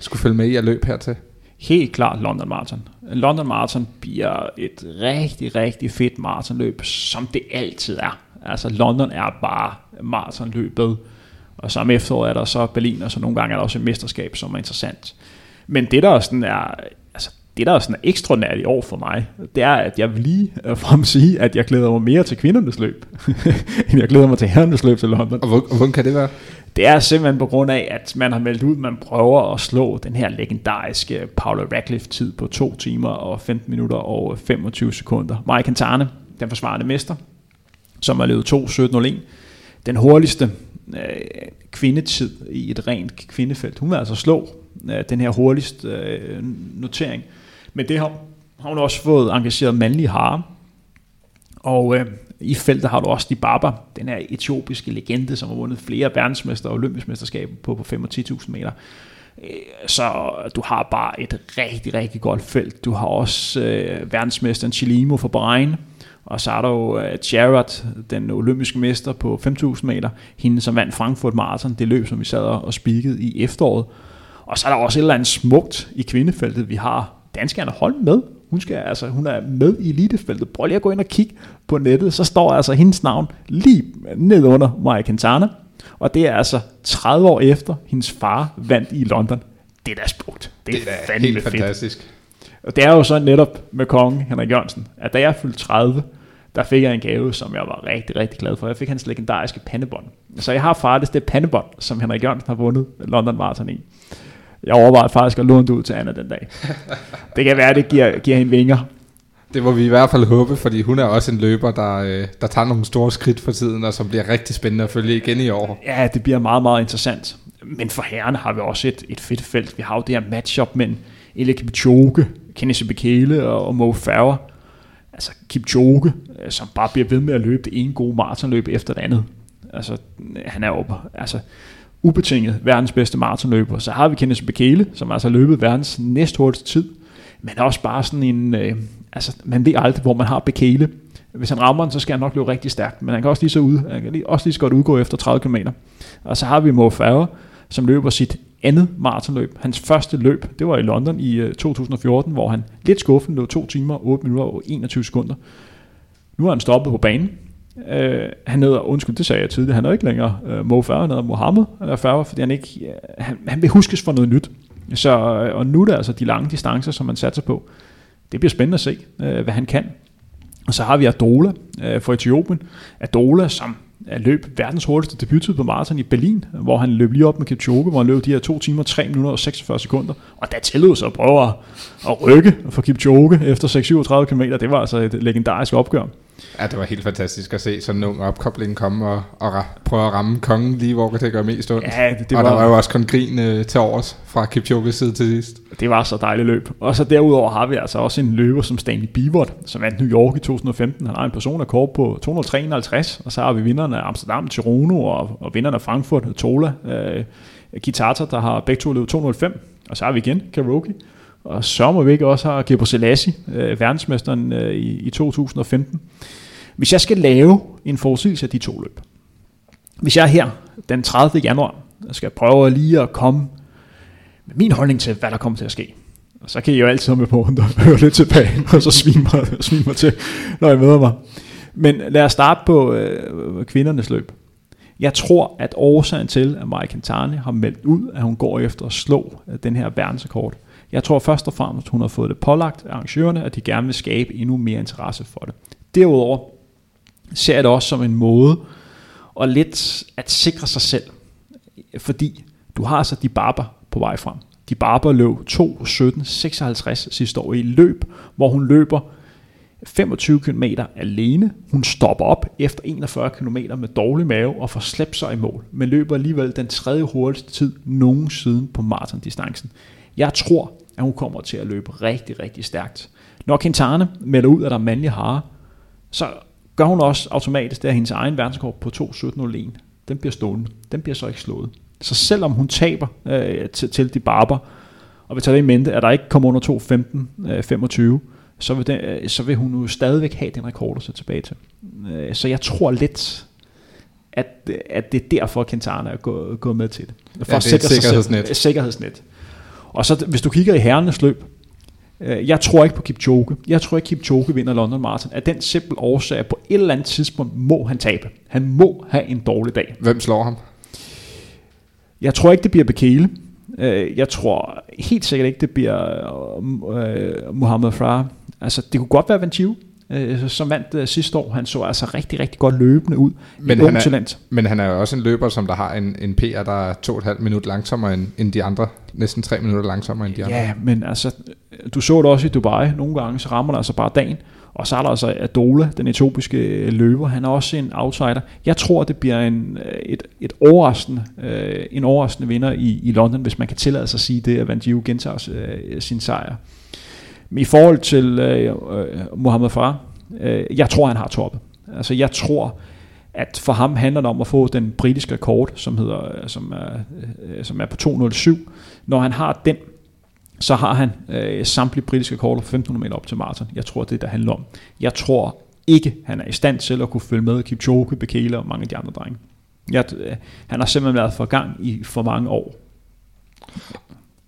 skulle følge med i at løbe hertil? Helt klart London Marathon. London Marathon bliver et rigtig, rigtig fedt maratonløb, som det altid er. Altså London er bare maratonløbet, og så efterår er der så Berlin, og så nogle gange er der også et mesterskab, som er interessant. Men det der sådan er det, der er sådan ekstraordinært i år for mig, det er, at jeg vil lige øh, frem sige, at jeg glæder mig mere til kvindernes løb, *laughs* end jeg glæder mig til herrenes løb til London. Og hvordan kan det være? Det er simpelthen på grund af, at man har meldt ud, at man prøver at slå den her legendariske Paula Radcliffe-tid på 2 timer og 15 minutter og 25 sekunder. Maja Cantane, den forsvarende mester, som har løbet 2.17.01. Den hurtigste øh, kvindetid i et rent kvindefelt. Hun vil altså slå øh, den her hurtigste øh, notering. Men det har, har hun også fået engageret mandlige harer. Og øh, i feltet har du også de Barber, den her etiopiske legende, som har vundet flere verdensmester og olympisk mesterskaber på, på 5 og 10.000 meter. Øh, så du har bare et rigtig, rigtig godt felt. Du har også øh, verdensmesteren Chilimo fra Bahrain, og så er der jo øh, Jared, den olympiske mester på 5.000 meter, hende som vandt Frankfurt Marathon, det løb, som vi sad og spikede i efteråret. Og så er der også et eller andet smukt i kvindefeltet. Vi har danskerne hold med. Hun, skal, altså, hun er med i elitefeltet. Prøv lige at gå ind og kigge på nettet. Så står altså hendes navn lige ned under Maja Quintana. Og det er altså 30 år efter, hendes far vandt i London. Det er da smukt. Det er, det er fandme helt fedt. fantastisk. Og det er jo så netop med kongen Henrik Jørgensen, at da jeg fyldte 30, der fik jeg en gave, som jeg var rigtig, rigtig glad for. Jeg fik hans legendariske pandebånd. Så jeg har faktisk det pandebånd, som Henrik Jørgensen har vundet London Marathon i. Jeg overvejede faktisk at låne det ud til Anna den dag. *laughs* Det kan være, at det giver, giver hende vinger. Det må vi i hvert fald håbe, fordi hun er også en løber, der, øh, der tager nogle store skridt for tiden, og som bliver rigtig spændende at følge igen i år. Ja, det bliver meget, meget interessant. Men for herrerne har vi også et, et fedt felt. Vi har jo det her matchup mellem Elia Kipchoge, Kenneth Bekele og, og Mo Farah. Altså Kipchoge, øh, som bare bliver ved med at løbe det ene gode maratonløb efter det andet. Altså, han er jo altså, ubetinget verdens bedste maratonløber. Så har vi Kenneth Bekele, som altså har løbet verdens næsthurtigste tid, men også bare sådan en, øh, altså man ved aldrig, hvor man har Bekele. Hvis han rammer den, så skal han nok løbe rigtig stærkt, men han kan også lige så, ud, han kan lige, også lige så godt udgå efter 30 km. Og så har vi Mo Farah, som løber sit andet maratonløb. Hans første løb, det var i London i øh, 2014, hvor han lidt skuffende løb 2 timer, 8 minutter og 21 sekunder. Nu har han stoppet på banen, Øh, han hedder, undskyld, det sagde jeg tidligere, han er ikke længere øh, Mo Farah, han hedder Mohammed Farah, fordi han ikke, øh, han, han vil huskes for noget nyt. Så, øh, og nu er det altså de lange distancer, som man satser på. Det bliver spændende at se, øh, hvad han kan. Og så har vi Adola øh, fra Etiopien. Adola, som er løb verdens hurtigste debuttid på maraton i Berlin, hvor han løb lige op med Kipchoge, hvor han løb de her 2 timer, 3 minutter og 46 sekunder. Og der tillod sig at prøve at, at rykke for Kipchoge efter 6-37 km. Det var altså et legendarisk opgør. Ja, det var helt fantastisk at se sådan en ung opkobling komme og, og prøve at ramme kongen lige, hvor det gør mest ondt. Ja, det, det og var, der var jo også kun grin øh, til overs fra Kipchoges side til sidst. det var så dejligt løb. Og så derudover har vi altså også en løber som Stanley Bivot, som vandt New York i 2015. Han har en personrekord på 253, og så har vi vinderne af Amsterdam, Tirono og, og vinderne af Frankfurt, Tola, øh, Kitata, der har begge to løbet 205. Og så har vi igen Karoki, og så må vi ikke også have Gebre Selassie, øh, verdensmesteren øh, i, i 2015. Hvis jeg skal lave en forudsigelse af de to løb, hvis jeg her den 30. januar skal prøve lige at komme med min holdning til, hvad der kommer til at ske, og så kan I jo altid have med på at høre lidt tilbage, *laughs* og så svine mig, svine mig til, når I møder mig. Men lad os starte på øh, kvindernes løb. Jeg tror, at årsagen til, at Mike Kentane har meldt ud, at hun går efter at slå øh, den her verdensrekord, jeg tror først og fremmest, at hun har fået det pålagt af arrangørerne, at de gerne vil skabe endnu mere interesse for det. Derudover ser jeg det også som en måde at lidt at sikre sig selv. Fordi du har altså de barber på vej frem. De barber løb 2.17.56 sidste år i løb, hvor hun løber 25 km alene. Hun stopper op efter 41 km med dårlig mave og får slæbt sig i mål, men løber alligevel den tredje hurtigste tid nogensinde på maratondistancen. Jeg tror, at hun kommer til at løbe rigtig, rigtig stærkt. Når Quintana melder ud, at der er mandlige hare, så gør hun også automatisk, det er hendes egen verdenskort på 2.17.01. Den bliver stående. Den bliver så ikke slået. Så selvom hun taber øh, til, til de barber, og vi tager det i mente, at der ikke kommer under 2.15, øh, 25, så vil, den, øh, så vil hun jo stadigvæk have den rekord at se tilbage til. Øh, så jeg tror lidt, at, at det er derfor, Quintana er gået, gået med til det. For Ja, det er et sig selv- sikkerhedsnet. Og så hvis du kigger i herrenes løb, øh, jeg tror ikke på Kipchoge. Jeg tror ikke, Kipchoge vinder London Marathon. Af den simple årsag, at på et eller andet tidspunkt må han tabe. Han må have en dårlig dag. Hvem slår ham? Jeg tror ikke, det bliver Bekele. Øh, Jeg tror helt sikkert ikke, det bliver øh, Mohamed Farah. Altså, det kunne godt være Vantiu, øh, som vandt øh, sidste år. Han så altså rigtig, rigtig godt løbende ud. Men han er- talent. Men han er jo også en løber, som der har en, en PR, der er to og et halvt minut langsommere end, end de andre. Næsten tre minutter langsommere end de andre. Ja, men altså, du så det også i Dubai. Nogle gange, så rammer der altså bare dagen. Og så er der altså Adola, den etiopiske løber. Han er også en outsider. Jeg tror, det bliver en, øh, et, et overraskende, øh, en overraskende vinder i, i London, hvis man kan tillade sig at sige det, at Van Gio gentager øh, sin sejr. I forhold til øh, øh Mohamed Farah, øh, jeg tror, han har toppet. Altså, jeg tror, at for ham handler det om at få den britiske rekord, som, hedder, øh, som, er, øh, som er på 207. Når han har den, så har han øh, samtlige britiske rekorder på 1500 meter op til maraton. Jeg tror, det er det, der handler om. Jeg tror ikke, han er i stand til at kunne følge med Kipchoge, Bekele og mange af de andre drenge. Jeg, øh, han har simpelthen været for gang i for mange år.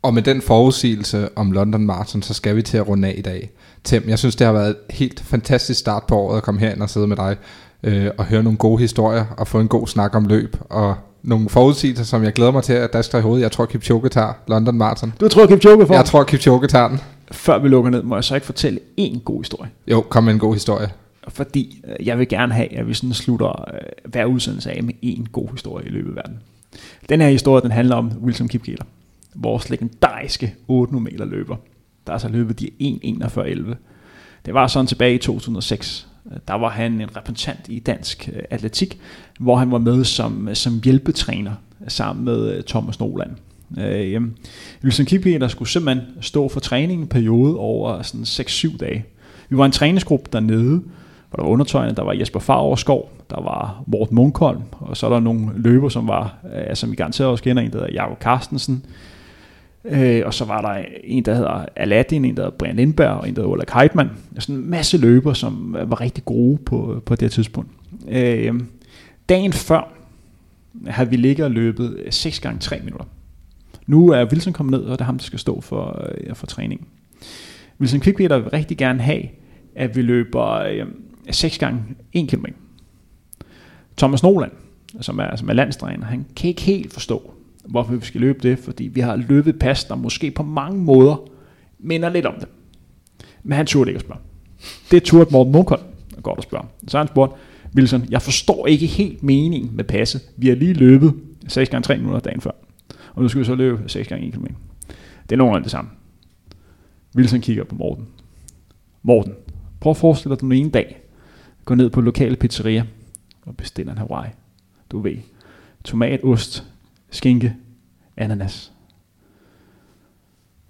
Og med den forudsigelse om London Marathon, så skal vi til at runde af i dag. Tim, jeg synes, det har været et helt fantastisk start på året at komme herind og sidde med dig øh, og høre nogle gode historier og få en god snak om løb og nogle forudsigelser, som jeg glæder mig til at daske i hovedet. Jeg tror, Kipchoge tager London Marathon. Du tror Kipchoge for? Jeg tror, Kipchoge tager den. Før vi lukker ned, må jeg så ikke fortælle en god historie. Jo, kom med en god historie. Fordi øh, jeg vil gerne have, at vi sådan slutter øh, hver udsendelse af med en god historie i løbet af verden. Den her historie, den handler om Wilson Kipkeler. Vores legendariske 800 meter løber. Der er så løbet de 1.41.11. Det var sådan tilbage i 2006. Der var han en repræsentant i dansk øh, atletik, hvor han var med som, øh, som hjælpetræner sammen med øh, Thomas Noland. Øh, Wilson Kipkeler skulle simpelthen stå for træningen en periode over sådan 6-7 dage. Vi var en træningsgruppe dernede, hvor der var undertøjende, der var Jesper Favorsskov, der var Morten Munkholm, og så er der nogle løber, som var, øh, som I garanteret også kender, en der hedder Jakob Carstensen, øh, og så var der en, der hedder Aladdin, en der hedder Brian Lindberg, og en der hedder Ulla Keitmann. Sådan en masse løber, som var rigtig gode på, på det tidspunkt. Øh, dagen før havde vi ligget og løbet 6 gange 3 minutter. Nu er Wilson kommet ned, og det er ham, der skal stå for, øh, for træningen. Wilson Kvikpeter vil rigtig gerne have, at vi løber øh, 6 gange 1 km. Thomas Noland, som er, som er landstræner, han kan ikke helt forstå, hvorfor vi skal løbe det, fordi vi har løbet pas, der måske på mange måder minder lidt om det. Men han turde ikke at spørge. Det turde Morten Munkholm godt at spørge. Så han spurgte, Wilson, jeg forstår ikke helt meningen med passet. Vi har lige løbet 6 gange 3 minutter dagen før. Og nu skal vi så løbe 6 gange 1 km. Det er nogenlunde det samme. Wilson kigger på Morten. Morten, prøv at forestille dig, at du en dag går ned på lokale pizzeria og bestiller en Hawaii. Du ved, tomat, ost, skinke, ananas.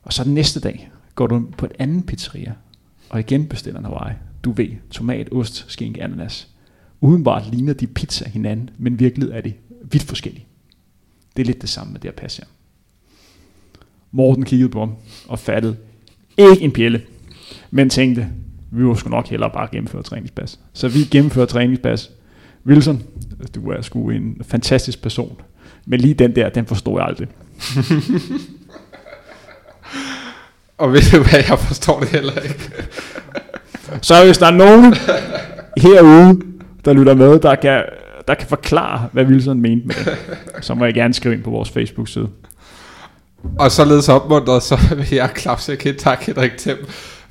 Og så den næste dag går du på et andet pizzeria og igen bestiller en Hawaii. Du ved, tomat, ost, skinke, ananas. Udenbart ligner de pizza hinanden, men virkelig er de vidt forskellige. Det er lidt det samme med det at passe her. Morten kiggede på ham og fattede ikke en pjælle, men tænkte, vi var sgu nok hellere bare gennemføre træningspas. Så vi gennemfører træningspas. Wilson, du er sgu en fantastisk person, men lige den der, den forstår jeg aldrig. *laughs* Og ved du hvad, jeg forstår det heller ikke. *laughs* Så hvis der er nogen herude, der lytter med, der kan, der kan forklare, hvad Wilson mente med det, så må jeg gerne skrive ind på vores Facebook-side. Og således opmuntret, så vil jeg Claus Kid, tak Henrik Thiem,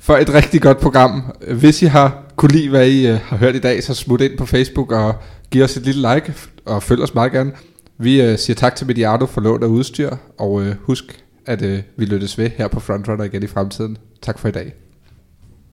for et rigtig godt program. Hvis I har kunne lide, hvad I uh, har hørt i dag, så smut ind på Facebook og giv os et lille like, og følg os meget gerne. Vi øh, siger tak til Mediano for lån og udstyr, og øh, husk, at øh, vi lyttes ved her på Frontrunner igen i fremtiden. Tak for i dag.